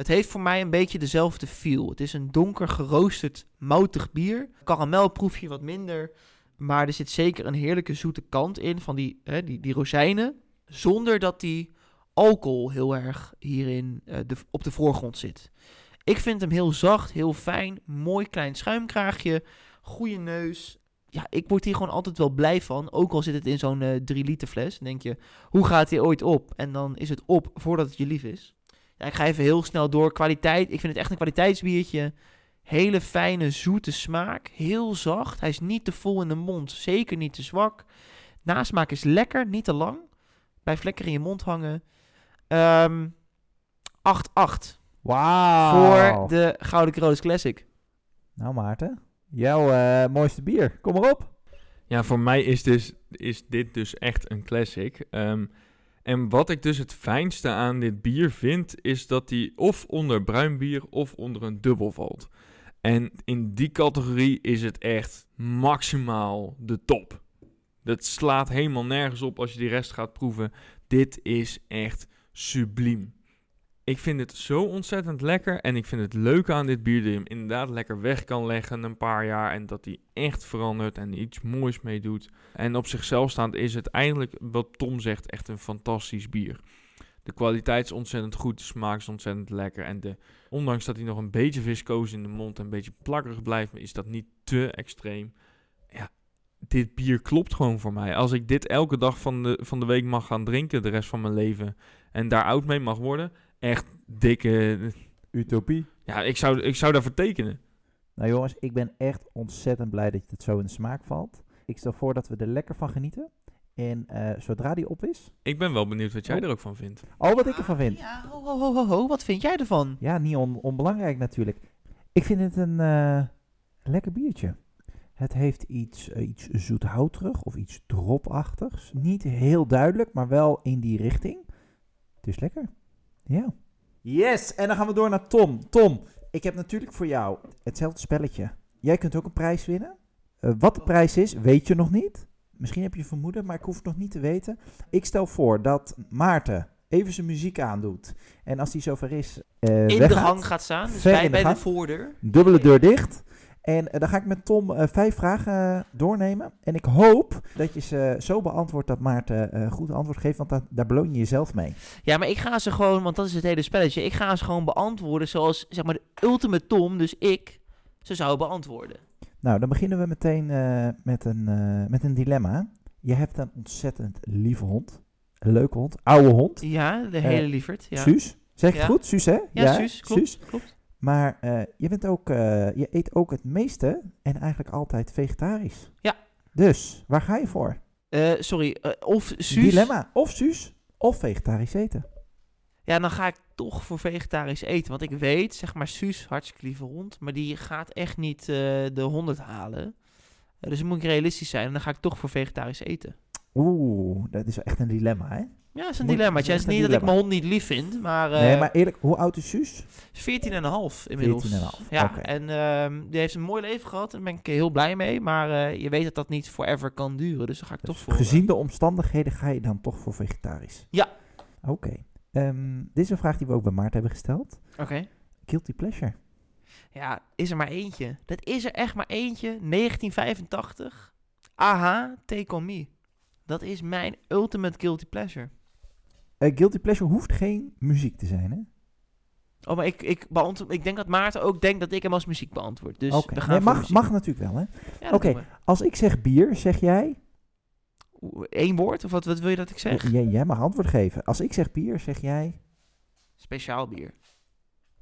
Het heeft voor mij een beetje dezelfde feel. Het is een donker geroosterd moutig bier. Karamel proef je wat minder. Maar er zit zeker een heerlijke zoete kant in van die, hè, die, die rozijnen. Zonder dat die alcohol heel erg hierin eh, op de voorgrond zit. Ik vind hem heel zacht, heel fijn. Mooi klein schuimkraagje. Goede neus. Ja, ik word hier gewoon altijd wel blij van. Ook al zit het in zo'n eh 3 liter fles. Dan denk je, hoe gaat hij ooit op? En dan is het op voordat het je lief is. Ja, ik ga even heel snel door. Kwaliteit. Ik vind het echt een kwaliteitsbiertje. Hele fijne, zoete smaak. Heel zacht. Hij is niet te vol in de mond. Zeker niet te zwak. Nasmaak is lekker, niet te lang. Blijft lekker in je mond hangen. Ehm 8-8 Wauw. voor de Gouden Carolus Classic. Nou Maarten, jouw eh, mooiste bier. Kom maar op. Ja, voor mij is, dus, is dit dus echt een classic. Ehm, en wat ik dus het fijnste aan dit bier vind, is dat hij of onder bruin bier of onder een dubbel valt. En in die categorie is het echt maximaal de top. Dat slaat helemaal nergens op als je die rest gaat proeven. Dit is echt subliem. Ik vind het zo ontzettend lekker. En ik vind het leuke aan dit bier dat je hem inderdaad lekker weg kan leggen een paar jaar. En dat hij echt verandert en iets moois mee doet. En op zichzelf staand is het eigenlijk, wat Tom zegt, echt een fantastisch bier. De kwaliteit is ontzettend goed, de smaak is ontzettend lekker. En de, ondanks dat hij nog een beetje viscoos in de mond en een beetje plakkerig blijft, is dat niet te extreem. Ja, dit bier klopt gewoon voor mij. Als ik dit elke dag van de, van de week mag gaan drinken, de rest van mijn leven, en daar oud mee mag worden, echt dikke... Utopie. Ja, ik zou, ik zou daarvoor tekenen. Nou jongens, ik ben echt ontzettend blij dat het zo in de smaak valt. Ik stel voor dat we er lekker van genieten. En eh, zodra die op is... Ik ben wel benieuwd wat jij Oh. er ook van vindt. Oh, wat ik ervan vind. Ja, ho, ho, ho, ho, ho. Wat vind jij ervan? Ja, niet on- onbelangrijk natuurlijk. Ik vind het een eh, lekker biertje. Het heeft iets, eh, iets zoethouterig of iets dropachtigs. Niet heel duidelijk, maar wel in die richting. Het is lekker. Ja. Yes, en dan gaan we door naar Tom. Tom, ik heb natuurlijk voor jou hetzelfde spelletje. Jij kunt ook een prijs winnen. Eh, wat de prijs is, weet je nog niet. Misschien heb je vermoeden, maar ik hoef het nog niet te weten. Ik stel voor dat Maarten even zijn muziek aandoet. En als die zover is, eh In de gang gaat staan, dus bij, de bij de voordeur. Dubbele deur dicht. En eh, dan ga ik met Tom eh, vijf vragen eh, doornemen. En ik hoop dat je ze zo beantwoordt dat Maarten goed antwoord geeft. Want da- daar beloon je jezelf mee. Ja, maar ik ga ze gewoon, want dat is het hele spelletje. Ik ga ze gewoon beantwoorden zoals, zeg maar, de ultimate Tom, dus ik, ze zou beantwoorden. Nou, dan beginnen we meteen met, een, met een dilemma. Je hebt een ontzettend lieve hond. Een leuke hond. Oude hond. Ja, de hele lieverd. Ja, Suus. Zeg ik Ja. het goed? Suus, hè? ja, Suus, klopt. Suus. klopt. Maar eh, je, bent ook, eh, je eet ook het meeste en eigenlijk altijd vegetarisch. Ja. Dus, waar ga je voor? Eh, sorry, of Suus. Dilemma. Of Suus, of vegetarisch eten. Ja, dan ga ik toch voor vegetarisch eten. Want ik weet, zeg maar, Suus, hartstikke lieve hond. Maar die gaat echt niet de 100 halen. Dus dan moet ik realistisch zijn. En dan ga ik toch voor vegetarisch eten. Oeh, dat is wel echt een dilemma, hè? Ja, dat is een Moet- dilemma. Het is niet dat ik dilemma. mijn hond niet lief vind. Maar, eh nee, maar eerlijk, hoe oud is Suus? 14,5 inmiddels. 14,5, Ja, oké. en ehm, die heeft een mooi leven gehad. En daar ben ik heel blij mee. Maar eh, je weet dat dat niet forever kan duren. Dus daar ga ik toch voor. eh, Gezien de omstandigheden ga je dan toch voor vegetarisch? Ja. Oké. Ehm, dit is een vraag die we ook bij Maarten hebben gesteld. Oké. Guilty pleasure. Ja, is er maar eentje. Dat is er echt maar eentje. 1985. Aha, Take On Me. Dat is mijn ultimate guilty pleasure. Eh, guilty pleasure hoeft geen muziek te zijn, hè? Oh, maar ik, ik, beantwoord, ik denk dat Maarten ook denkt dat ik hem als muziek beantwoord. Dus we gaan Nee, mag, muziek. mag natuurlijk wel, hè? Ja, Oké. Als ik zeg bier, zeg jij... Eén woord? Of wat, wat wil je dat ik zeg? Jij, jij mag antwoord geven. Als ik zeg bier, zeg jij... Speciaal bier.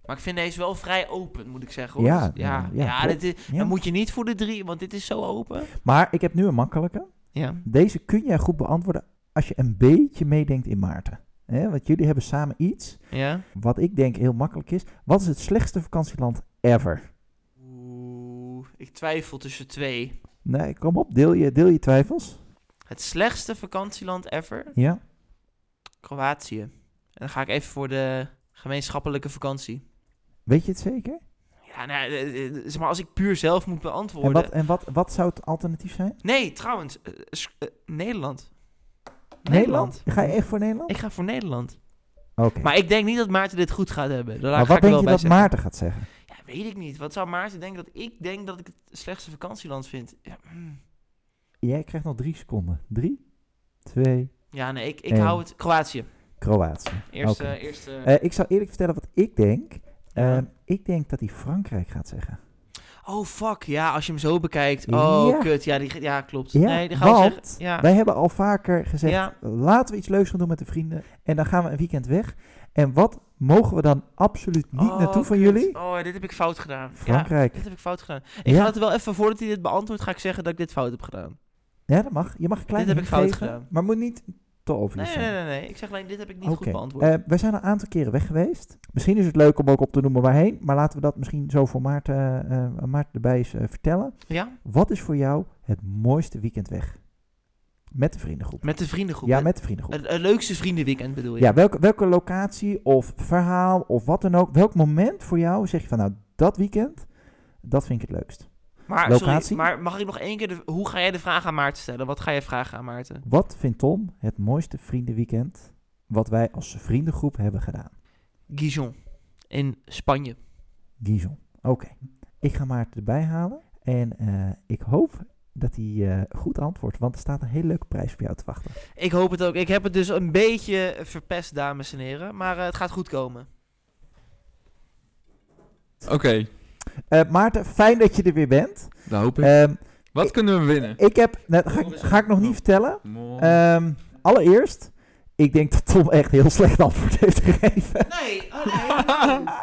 Maar ik vind deze wel vrij open, moet ik zeggen. Hoor. Ja, Dus ja, ja, ja, klopt. dit is, Ja. dan moet je niet voor de drie, want dit is zo open. Maar ik heb nu een makkelijke. Ja. Deze kun jij goed beantwoorden als je een beetje meedenkt in Maarten. Hè? Want jullie hebben samen iets Ja? wat ik denk heel makkelijk is. Wat is het slechtste vakantieland ever? Oeh, ik twijfel tussen twee. Nee, kom op, deel je, deel je twijfels. Het slechtste vakantieland ever? Ja. Kroatië. En dan ga ik even voor de gemeenschappelijke vakantie. Weet je het zeker? Ja, nou, eh, eh, zeg maar, als ik puur zelf moet En, beantwoorden. wat, en wat, wat zou het alternatief zijn? Nee, trouwens, eh, eh, Nederland. Ga je echt voor Nederland? Ik ga voor Nederland. Oké. Maar ik denk niet dat Maarten dit goed gaat hebben. Daar Maar wat denk je dat zeggen. Maarten gaat zeggen? Ja, weet ik niet. Wat zou Maarten denken dat ik denk dat ik het slechtste vakantieland vind? Ja, mm. Jij krijgt nog drie seconden. Drie, twee, ja nee, ik, ik hou het Kroatië. Kroatië. Eerste, Oké. eerste. Eh, ik zal eerlijk vertellen wat ik denk. Ja. Ehm, ik denk dat hij Frankrijk gaat zeggen. Oh fuck, ja, als je hem zo bekijkt. Oh Ja. kut, ja, die, ja klopt. Ja, nee, die gaan we zeggen. Ja. Wij hebben al vaker gezegd, Ja. laten we iets leuks gaan doen met de vrienden. En dan gaan we een weekend weg. En wat mogen we dan absoluut niet Oh, naartoe van kut. jullie? Oh, dit heb ik fout gedaan. Ja, Frankrijk. dit heb ik fout gedaan. Ik ga het wel even, voordat hij dit beantwoordt, ga ik zeggen dat ik dit fout heb gedaan. Ja, dat mag. Je mag een klein Dit heb ik fout geven, gedaan. Maar moet niet te Nee, obvious nee, zijn. nee, nee. Ik zeg alleen, dit heb ik niet goed beantwoord. Eh, wij zijn een aantal keren weg geweest. Misschien is het leuk om ook op te noemen waarheen. Maar laten we dat misschien zo voor Maarten, eh, Maarten erbij eens eh, vertellen. ja? Wat is voor jou het mooiste weekend weg? Met de vriendengroep. Met de vriendengroep. ja, met de vriendengroep. Het leukste vriendenweekend bedoel je? Ja, welke, welke locatie of verhaal of wat dan ook. Welk moment voor jou zeg je van nou, dat weekend, dat vind ik het leukst. Maar, locatie? Sorry, maar mag ik nog één keer... De, hoe ga jij de vraag aan Maarten stellen? Wat ga je vragen aan Maarten? Wat vindt Tom het mooiste vriendenweekend wat wij als vriendengroep hebben gedaan? Gijon. In Spanje. Gizon. Oké. Ik ga Maarten erbij halen. En eh, ik hoop dat hij eh, goed antwoordt. Want er staat een hele leuke prijs voor jou te wachten. Ik hoop het ook. Ik heb het dus een beetje verpest, dames en heren. Maar eh, het gaat goed komen. Oké, Eh, Maarten, fijn dat je er weer bent. daar hoop ik. Ehm, Wat ik- kunnen we winnen? ik heb, nou, dat ga, ik, ga ik nog niet vertellen. Ehm, allereerst, ik denk dat Tom echt heel slecht antwoord heeft gegeven. Nee, oh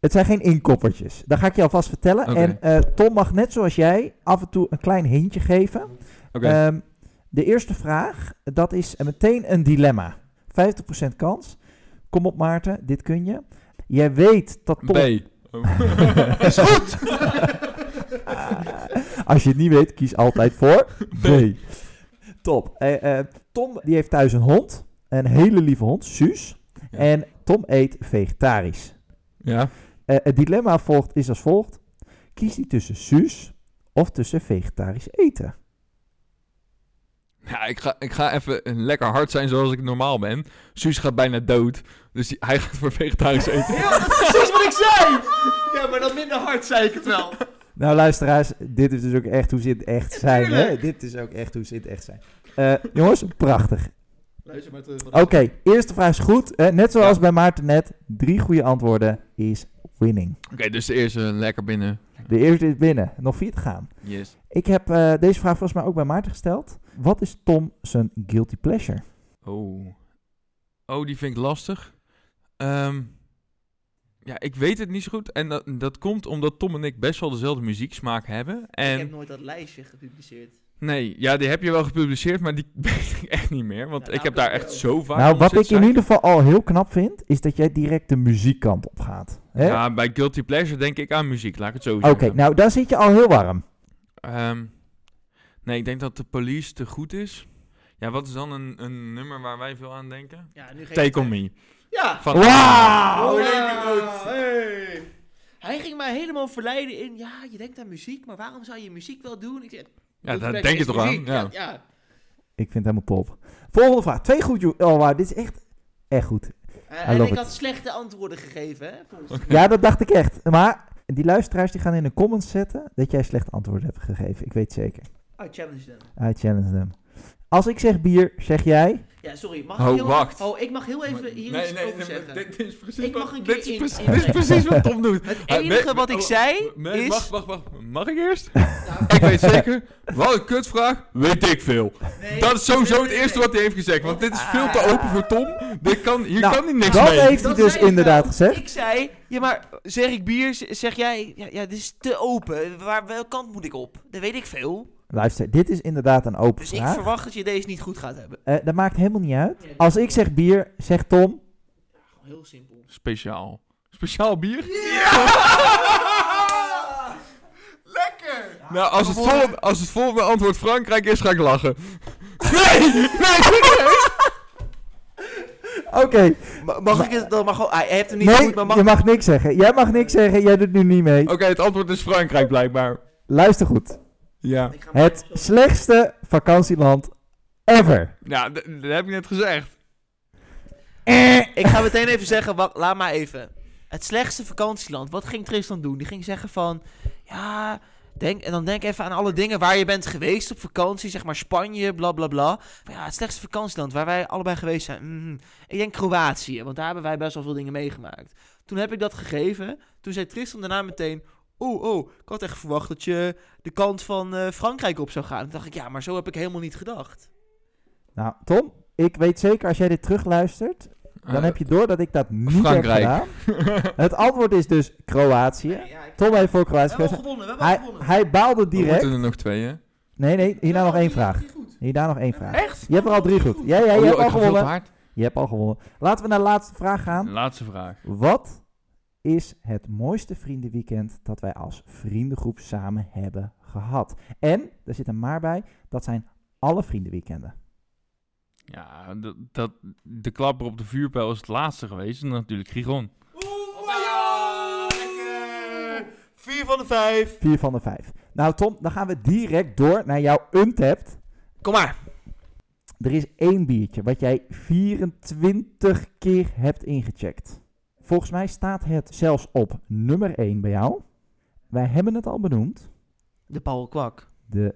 Het zijn geen inkoppertjes. Dat ga ik je alvast vertellen. En eh, Tom mag net zoals jij af en toe een klein hintje geven. Oké, Ehm, de eerste vraag, dat is meteen een dilemma. 50% kans. Kom op Maarten, dit kun je. Jij weet dat Tom... B. Is goed! Als je het niet weet, kies altijd voor B. Top. Eh, eh, Tom die heeft thuis een hond. Een hele lieve hond, Suus. Ja. En Tom eet vegetarisch. ja. Eh, het dilemma volgt, is als volgt. Kies hij tussen Suus of tussen vegetarisch eten? Ja, ik ga, ik ga even lekker hard zijn zoals ik normaal ben. Suus gaat bijna dood. Dus die- hij gaat voor vegetarisch eten. Ja, dat is precies wat ik zei! Ja, maar dan minder hard zei ik het wel. Nou, luisteraars, dit is dus ook echt hoe ze in het echt zijn. Hè? Tuurlijk. Dit is ook echt hoe ze in het echt zijn. Eh, jongens, prachtig. Luister maar terug. Oké, eerste vraag is goed. Net zoals Ja. bij Maarten net. Drie goede antwoorden is winning. Oké, dus de eerste lekker binnen. De eerste is binnen. Nog vier te gaan. Yes. Ik heb eh, deze vraag volgens mij ook bij Maarten gesteld. Wat is Tom zijn guilty pleasure? Oh. Oh, die vind ik lastig. Ehm, Ja, ik weet het niet zo goed. En dat, dat komt omdat Tom en ik best wel dezelfde muzieksmaak hebben. Ik En heb nooit dat lijstje gepubliceerd. nee, ja, die heb je wel gepubliceerd, maar die weet ik echt niet meer. Want ik nou, heb daar ik echt ook. zo vaak nou, wat ik in ieder geval al heel knap vind, is dat jij direct de muziekkant op gaat. Hè? Ja, bij Guilty Pleasure denk ik aan muziek, laat ik het zo Oké, zeggen. nou daar zit je al heel warm. Ehm, nee, ik denk dat de police te goed is. Ja, wat is dan een, een nummer waar wij veel aan denken? Ja, nu geef Take ik On. Me. Ja. Van Wauw! Oh. Hey. Hij ging mij helemaal verleiden in, ja, je denkt aan muziek, maar waarom zou je muziek wel doen? Ik zeg, Ja, daar denk je is toch aan? Ja. ja. Ik vind het helemaal top. Volgende vraag. Twee goed. Oh, dit is echt, echt goed. Eh, en ik it. had slechte antwoorden gegeven, hè? volgens- Ja, dat dacht ik echt. Maar die luisteraars die gaan in de comments zetten dat jij slecht antwoord hebt gegeven. Ik weet zeker. Oh, challenge them. I challenge them. Als ik zeg bier, zeg jij... Ja, sorry. Mag Oh, ik heel, wacht. Oh, ik mag heel even hier iets over zeggen. dit is precies Ik wat- mag een dit keer is in- precies- in- dit is precies wat Tom doet. Het Ah, enige nee, wat ik oh, zei Nee, is... wacht, wacht, wacht. Mag ik eerst? Nou, ik weet zeker. Wat een kutvraag. Weet ik veel. nee, Dat is sowieso nee, het nee, eerste nee. wat hij heeft gezegd. Want dit is veel te open voor Tom. Dit kan, hier Nou, kan hij niks dat mee. heeft hij Dat dus inderdaad wel. gezegd. Ik zei, ja maar zeg ik bier, zeg jij, ja, ja dit is te open. Waar, welke kant moet ik op? Dat weet ik veel. Luister, dit is inderdaad een open Dus ik vraag. verwacht dat je deze niet goed gaat hebben. Eh, dat maakt helemaal niet uit. Als ik zeg bier, zegt Tom... Heel simpel. Speciaal. Speciaal bier? Lekker! Nou, als het, volgende, als het volgende antwoord Frankrijk is, ga ik lachen. Nee! Nee, serieus? Oké, mag ik het dan maar gewoon... Ah, hij heeft hem niet nee, goed, maar mag... je mag niks zeggen. Jij mag niks zeggen, jij doet nu niet mee. Oké, het antwoord is Frankrijk blijkbaar. Luister goed. Ja. Het slechtste vakantieland ever. Ja, dat heb ik net gezegd. Ik ga meteen even zeggen, wacht, laat maar even. Het slechtste vakantieland. Wat ging Tristan doen? Die ging zeggen van, ja, denk, en dan denk even aan alle dingen waar je bent geweest op vakantie, zeg maar Spanje, bla bla bla. Maar ja, het slechtste vakantieland waar wij allebei geweest zijn. mhm. Ik denk Kroatië, want daar hebben wij best wel veel dingen meegemaakt. Toen heb ik dat gegeven. Toen zei Tristan daarna meteen, oh, oh, ik had echt verwacht dat je de kant van eh, Frankrijk op zou gaan. Toen dacht ik, ja, maar zo heb ik helemaal niet gedacht. Nou, Tom, ik weet zeker als jij dit terugluistert, dan heb je door dat ik dat niet Frankrijk. heb gedaan. Het antwoord is dus Kroatië. Tom heeft voor Kroatië We hebben gewonnen, we hebben al Hij, gewonnen. hij baalde We direct. moeten er nog twee, hè? Nee, nee, hierna nog één vraag. Hierna nog één vraag. Echt? Je hebt er al drie goed. Ja, ja, je Oh, hebt al gewonnen. Je hebt al gewonnen. Laten we naar de laatste vraag gaan. Laatste vraag. Wat is het mooiste vriendenweekend dat wij als vriendengroep samen hebben gehad? En, er zit een maar bij, dat zijn alle vriendenweekenden. Ja, dat, dat, de klapper op de vuurpijl is het laatste geweest. En natuurlijk Gigon. lekker! Vier van de vijf. Vier van de vijf. Nou Tom, dan gaan we direct door naar jouw untapped. Kom maar. Er is één biertje wat jij 24 keer hebt ingecheckt. Volgens mij staat het zelfs op nummer 1 bij jou. Wij hebben het al benoemd. De Paul Kwak. De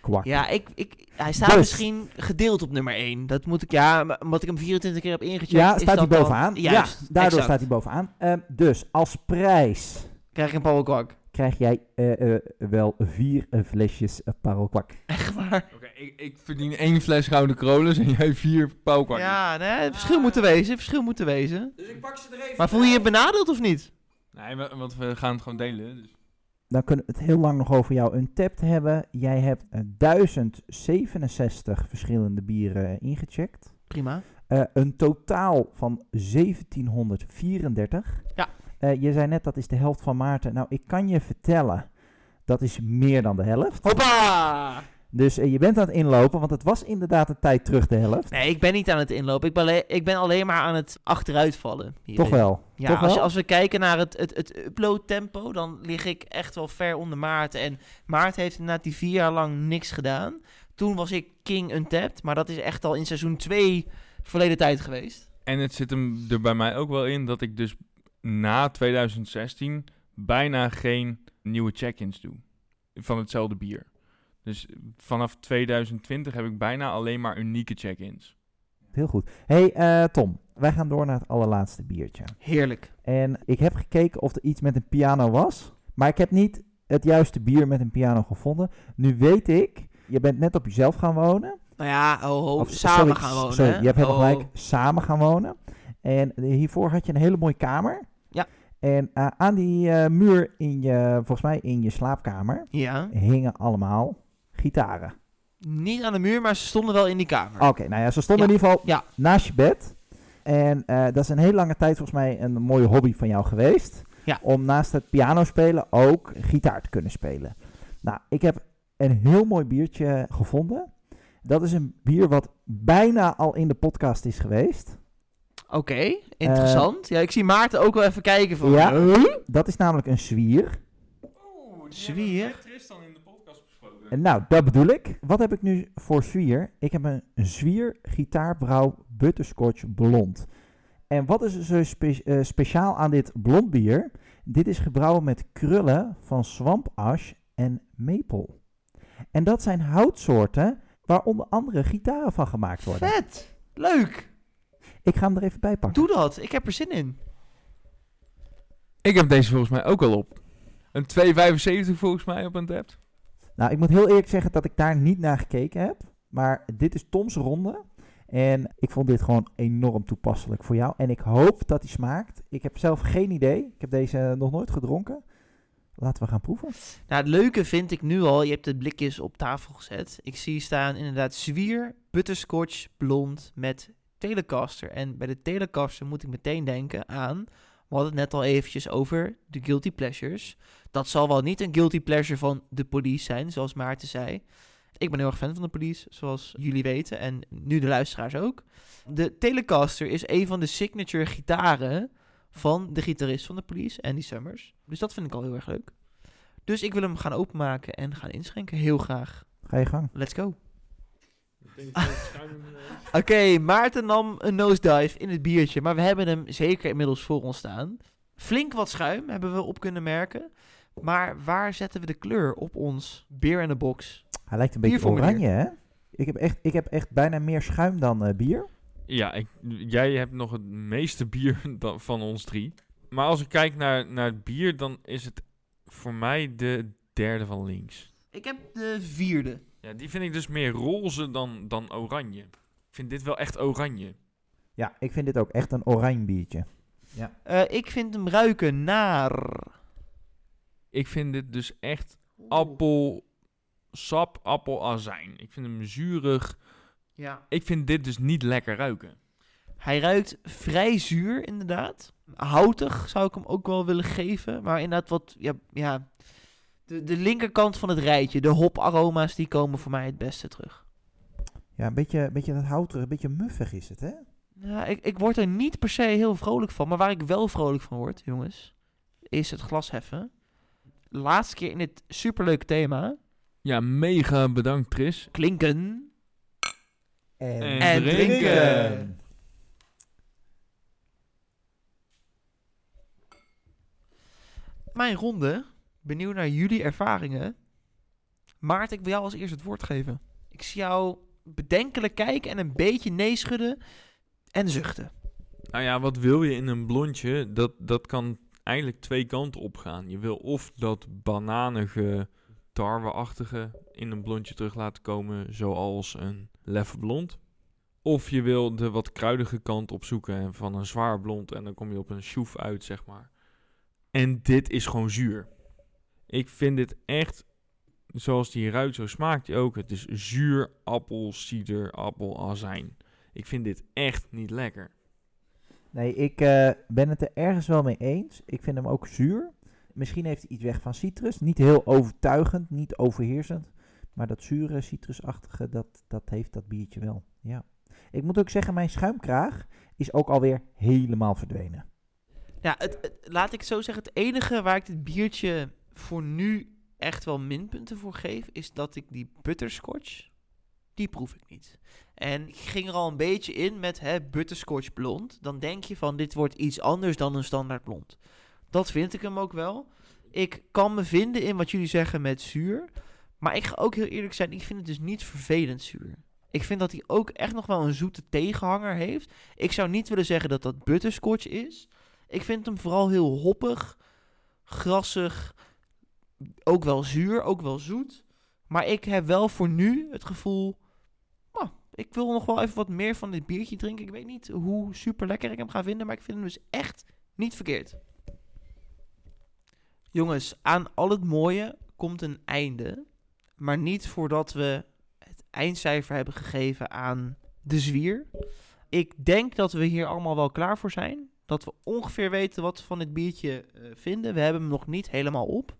kwak. Ja, ik, ik, hij staat Dus. misschien gedeeld op nummer 1. Dat moet ik, ja, omdat ik hem 24 keer heb ingecheckt. Ja, staat hij dan- bovenaan. Juist, ja, daardoor exact. staat hij bovenaan. Dus als prijs Krijg ik een Paul Kwak. krijg jij eh, eh, wel vier eh, flesjes uh, parelkwak. Echt waar? Ik, ik verdien één fles Gouden Krolens en jij vier pauwkwartjes. Ja, nee, het verschil moet er wezen. het verschil moet er wezen. Dus ik pak ze er even Maar voel je je benadeeld of niet? Nee, wa- want we gaan het gewoon delen. Dus. Dan kunnen we het heel lang nog over jou untapped hebben. Jij hebt eh, 1067 verschillende bieren ingecheckt. Prima. Eh, een totaal van 1734. Ja. Eh, je zei net dat is de helft van Maarten. Nou, ik kan je vertellen, dat is meer dan de helft. Hoppa! Dus eh, je bent aan het inlopen, want het was inderdaad een tijd terug de helft. Nee, ik ben niet aan het inlopen. Ik ben, alleen, ik ben alleen maar aan het achteruitvallen. hierin. Toch wel. Ja, Toch als, je- wel? als we kijken naar het, het, het upload tempo, dan lig ik echt wel ver onder Maarten. En Maarten heeft inderdaad die vier jaar lang niks gedaan. Toen was ik King Untapped, maar dat is echt al in seizoen 2 verleden tijd geweest. En het zit hem er bij mij ook wel in dat ik dus na 2016 bijna geen nieuwe check-ins doe. Van hetzelfde bier. Dus vanaf 2020 heb ik bijna alleen maar unieke check-ins. Heel goed. hey, eh, Tom, wij gaan door naar het allerlaatste biertje. Heerlijk. En ik heb gekeken of er iets met een piano was. Maar ik heb niet het juiste bier met een piano gevonden. Nu weet ik, je bent net op jezelf gaan wonen. Nou ja, oh, ho, Of, samen sorry, gaan wonen. Sorry, je hebt helemaal Oh, gelijk, samen gaan wonen. En eh, hiervoor had je een hele mooie kamer. Ja. En eh, aan die eh, muur in je, volgens mij in je slaapkamer, Ja. hingen allemaal gitaren. Niet aan de muur, maar ze stonden wel in die kamer. Oké, nou ja, ze stonden Ja, in ieder geval ja. naast je bed. En eh, dat is een hele lange tijd volgens mij een mooie hobby van jou geweest. Ja. Om naast het piano spelen ook gitaar te kunnen spelen. Nou, ik heb een heel mooi biertje gevonden. Dat is een bier wat bijna al in de podcast is geweest. Oké, interessant. ja, ik zie Maarten ook wel even kijken van... Ja. Dat is namelijk een zwier. Zwier? Tristan in de podcast besproken. En nou, dat bedoel ik. Wat heb ik nu voor zwier? Ik heb een zwier gitaarbrouw butterscotch blond. En wat is er zo spe- eh, speciaal aan dit blond bier? Dit is gebrouwen met krullen van swampash en maple. En dat zijn houtsoorten waar onder andere gitaren van gemaakt worden. Vet! Leuk! Ik ga hem er even bij pakken. Doe dat, ik heb er zin in. Ik heb deze volgens mij ook al op. Een 2,75 volgens mij op een tap. Nou, ik moet heel eerlijk zeggen dat ik daar niet naar gekeken heb. Maar dit is Toms ronde. En ik vond dit gewoon enorm toepasselijk voor jou. En ik hoop dat hij smaakt. Ik heb zelf geen idee. Ik heb deze nog nooit gedronken. Laten we gaan proeven. Nou, het leuke vind ik nu al, je hebt de blikjes op tafel gezet. Ik zie staan inderdaad zwier, butterscotch, blond met Telecaster. En bij de Telecaster moet ik meteen denken aan, we hadden het net al eventjes over de guilty pleasures. Dat zal wel niet een guilty pleasure van de police zijn, zoals Maarten zei. Ik ben heel erg fan van de police, zoals jullie weten. En nu de luisteraars ook. De Telecaster is een van de signature gitaren van de gitarist van de police, Andy Summers. Dus dat vind ik al heel erg leuk. Dus ik wil hem gaan openmaken en gaan inschenken. Heel graag. Ga je gang. Let's go. Oké, Maarten nam een nosedive in het biertje, maar we hebben hem zeker inmiddels voor ons staan. Flink wat schuim hebben we op kunnen merken. Maar waar zetten we de kleur op ons beer in de box? Hij lijkt een beetje meneer. oranje, hè? Ik heb, echt, ik heb echt bijna meer schuim dan eh, bier. Ja, ik, jij hebt nog het meeste bier dan, van ons drie. Maar als ik kijk naar, naar het bier, dan is het voor mij de derde van links. Ik heb de vierde. Ja, die vind ik dus meer roze dan, dan oranje. Ik vind dit wel echt oranje. Ja, ik vind dit ook echt een oranje biertje. Eh, ik vind hem ruiken naar... Ik vind dit dus echt appelsap, appelazijn. Ik vind hem zuurig. Ja. Ik vind dit dus niet lekker ruiken. Hij ruikt vrij zuur, inderdaad. Houtig zou ik hem ook wel willen geven. Maar inderdaad wat, ja, ja de, de linkerkant van het rijtje, de hoparoma's, die komen voor mij het beste terug. Ja, een beetje, een beetje dat houterig, een beetje muffig is het, hè? Ja, ik, ik word er niet per se heel vrolijk van. Maar waar ik wel vrolijk van word, jongens, is het glas heffen. Laatste keer in dit superleuke thema. Ja, mega bedankt Tris. Klinken. En, En drinken. Mijn ronde. Benieuwd naar jullie ervaringen. Maarten, ik wil jou als eerst het woord geven. Ik zie jou bedenkelijk kijken en een beetje nee schudden en zuchten. Nou ja, wat wil je in een blondje? Dat, dat kan eigenlijk twee kanten op gaan. Je wil of dat bananige, tarweachtige in een blondje terug laten komen, zoals een leffe blond. Of je wil de wat kruidige kant opzoeken en van een zwaar blond en dan kom je op een sjoef uit, zeg maar. En dit is gewoon zuur. Ik vind dit echt, zoals die ruikt, zo smaakt hij ook. Het is zuur, appel, cider, appelazijn. Ik vind dit echt niet lekker. Nee, ik eh, ben het er ergens wel mee eens. Ik vind hem ook zuur. Misschien heeft hij iets weg van citrus. Niet heel overtuigend, niet overheersend. Maar dat zure, citrusachtige, dat, dat heeft dat biertje wel. Ja. Ik moet ook zeggen, mijn schuimkraag is ook alweer helemaal verdwenen. Ja, het, het- laat ik zo zeggen. Het enige waar ik dit biertje voor nu echt wel minpunten voor geef, is dat ik die butterscotch, die proef ik niet. En ik ging er al een beetje in met hè, butterscotch blond. Dan denk je van, dit wordt iets anders dan een standaard blond. Dat vind ik hem ook wel. Ik kan me vinden in wat jullie zeggen met zuur. Maar ik ga ook heel eerlijk zijn, ik vind het dus niet vervelend zuur. Ik vind dat hij ook echt nog wel een zoete tegenhanger heeft. Ik zou niet willen zeggen dat dat butterscotch is. Ik vind hem vooral heel hoppig, grassig, ook wel zuur, ook wel zoet. Maar ik heb wel voor nu het gevoel, nou, ik wil nog wel even wat meer van dit biertje drinken. Ik weet niet hoe super lekker ik hem ga vinden, maar ik vind hem dus echt niet verkeerd. Jongens, aan al het mooie komt een einde. Maar niet voordat we het eindcijfer hebben gegeven aan de zwier. Ik denk dat we hier allemaal wel klaar voor zijn. Dat we ongeveer weten wat we van dit biertje eh, vinden. We hebben hem nog niet helemaal op.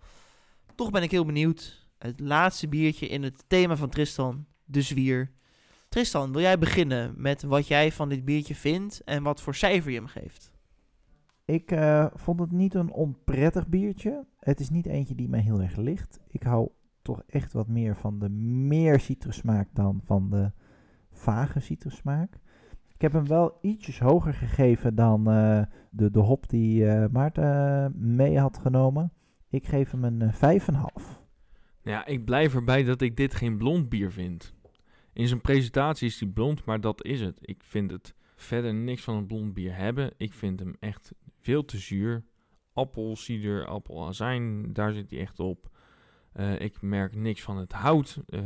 Toch ben ik heel benieuwd. Het laatste biertje in het thema van Tristan, de zwier. Tristan, wil jij beginnen met wat jij van dit biertje vindt en wat voor cijfer je hem geeft? Ik eh, vond het niet een onprettig biertje. Het is niet eentje die mij heel erg ligt. Ik hou toch echt wat meer van de meer citrussmaak dan van de vage citrussmaak. Ik heb hem wel ietsjes hoger gegeven dan eh, de, de hop die eh, Maarten mee had genomen. Ik geef hem een eh, 5,5. Ja, ik blijf erbij dat ik dit geen blond bier vind. In zijn presentatie is hij blond, maar dat is het. Ik vind het verder niks van een blond bier hebben. Ik vind hem echt veel te zuur. Appelsieder, appelazijn, daar zit hij echt op. Eh, ik merk niks van het hout. Eh,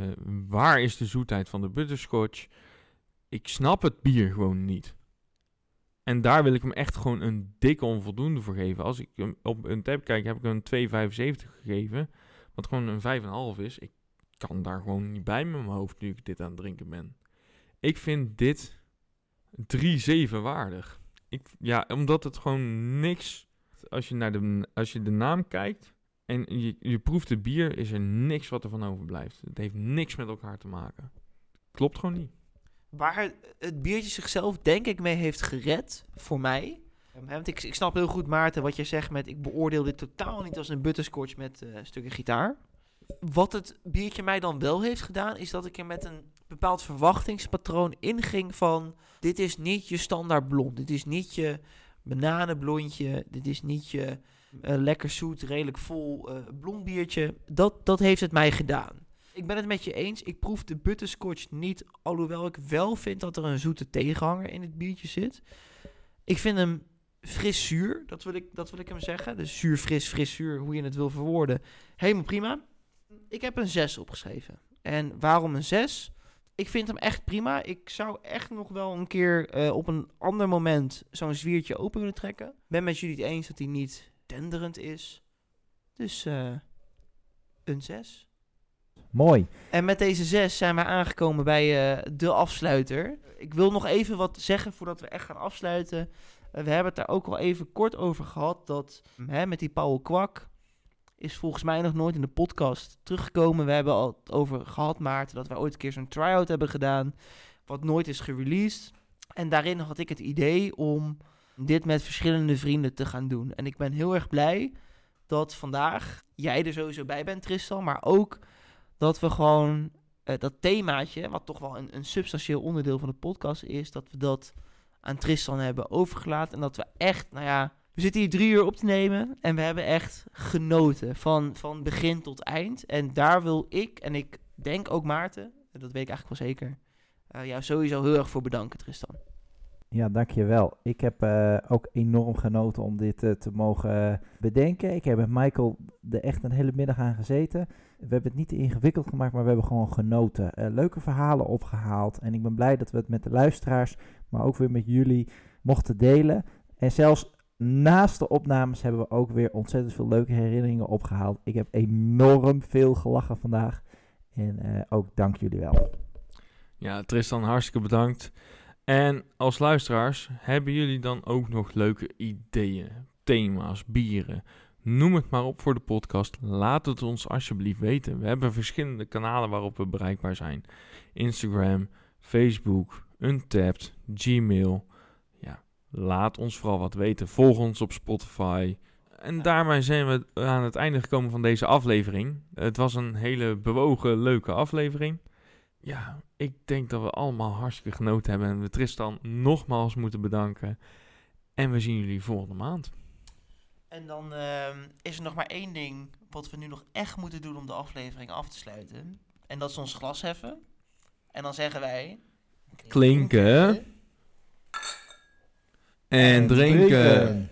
waar is de zoetheid van de butterscotch? Ik snap het bier gewoon niet. En daar wil ik hem echt gewoon een dikke onvoldoende voor geven. Als ik hem op een tab kijk, heb ik hem een 2,75 gegeven. Wat gewoon een 5,5 is. Ik kan daar gewoon niet bij mijn hoofd nu ik dit aan het drinken ben. Ik vind dit 3,7 waardig. Ik, ja, omdat het gewoon niks... Als je, naar de, als je de naam kijkt en je, je proeft het bier, is er niks wat er van overblijft. Het heeft niks met elkaar te maken. Klopt gewoon niet. Waar het biertje zichzelf denk ik mee heeft gered, voor mij. Hè, Want ik, ik snap heel goed, Maarten, wat je zegt met... ik beoordeel dit totaal niet als een butterscotch met eh stukken gitaar. Wat het biertje mij dan wel heeft gedaan... is dat ik er met een bepaald verwachtingspatroon inging van... dit is niet je standaard blond. Dit is niet je bananenblondje. Dit is niet je eh, lekker zoet, redelijk vol eh blond biertje. Dat, dat heeft het mij gedaan. Ik ben het met je eens. Ik proef de butterscotch niet. Alhoewel ik wel vind dat er een zoete tegenhanger in het biertje zit. Ik vind hem fris zuur. Dat wil ik, dat wil ik hem zeggen. Dus zuur, fris, fris, zuur. Hoe je het wil verwoorden. Helemaal prima. Ik heb een 6 opgeschreven. En waarom een 6? Ik vind hem echt prima. Ik zou echt nog wel een keer eh, op een ander moment zo'n zwiertje open willen trekken. Ben met jullie het eens dat hij niet tenderend is. Dus eh, een 6. Mooi. En met deze zes zijn we aangekomen bij eh, de afsluiter. Ik wil nog even wat zeggen voordat we echt gaan afsluiten. Eh, we hebben het daar ook al even kort over gehad. Dat hè, met die Paul Kwak is volgens mij nog nooit in de podcast teruggekomen. We hebben al over gehad, Maarten, dat wij ooit een keer zo'n try-out hebben gedaan. Wat nooit is gereleased. En daarin had ik het idee om dit met verschillende vrienden te gaan doen. En ik ben heel erg blij dat vandaag jij er sowieso bij bent, Tristan. Maar ook dat we gewoon eh, dat themaatje, wat toch wel een, een substantieel onderdeel van de podcast is, dat we dat aan Tristan hebben overgelaten. En dat we echt, nou ja, we zitten hier drie uur op te nemen en we hebben echt genoten van, van begin tot eind. En daar wil ik, en ik denk ook Maarten, dat weet ik eigenlijk wel zeker, eh, jou sowieso heel erg voor bedanken, Tristan. Ja, dankjewel. Ik heb eh, ook enorm genoten om dit eh, te mogen eh, bedenken. Ik heb met Michael er echt een hele middag aan gezeten. We hebben het niet te ingewikkeld gemaakt, maar we hebben gewoon genoten. Leuke verhalen opgehaald. En ik ben blij dat we het met de luisteraars, maar ook weer met jullie mochten delen. En zelfs naast de opnames hebben we ook weer ontzettend veel leuke herinneringen opgehaald. Ik heb enorm veel gelachen vandaag. En ook dank jullie wel. Ja, Tristan, hartstikke bedankt. En als luisteraars, hebben jullie dan ook nog leuke ideeën, thema's, bieren? Noem het maar op voor de podcast. Laat het ons alsjeblieft weten. We hebben verschillende kanalen waarop we bereikbaar zijn: Instagram, Facebook, Untapped, Gmail. Ja, laat ons vooral wat weten. Volg ons op Spotify. En daarmee zijn we aan het einde gekomen van deze aflevering. Het was een hele bewogen, leuke aflevering. Ja, ik denk dat we allemaal hartstikke genoten hebben. En we Tristan nogmaals moeten bedanken. En we zien jullie volgende maand. En dan ehm, is er nog maar één ding wat we nu nog echt moeten doen om de aflevering af te sluiten. En dat is ons glas heffen. En dan zeggen wij... Klinken. En drinken.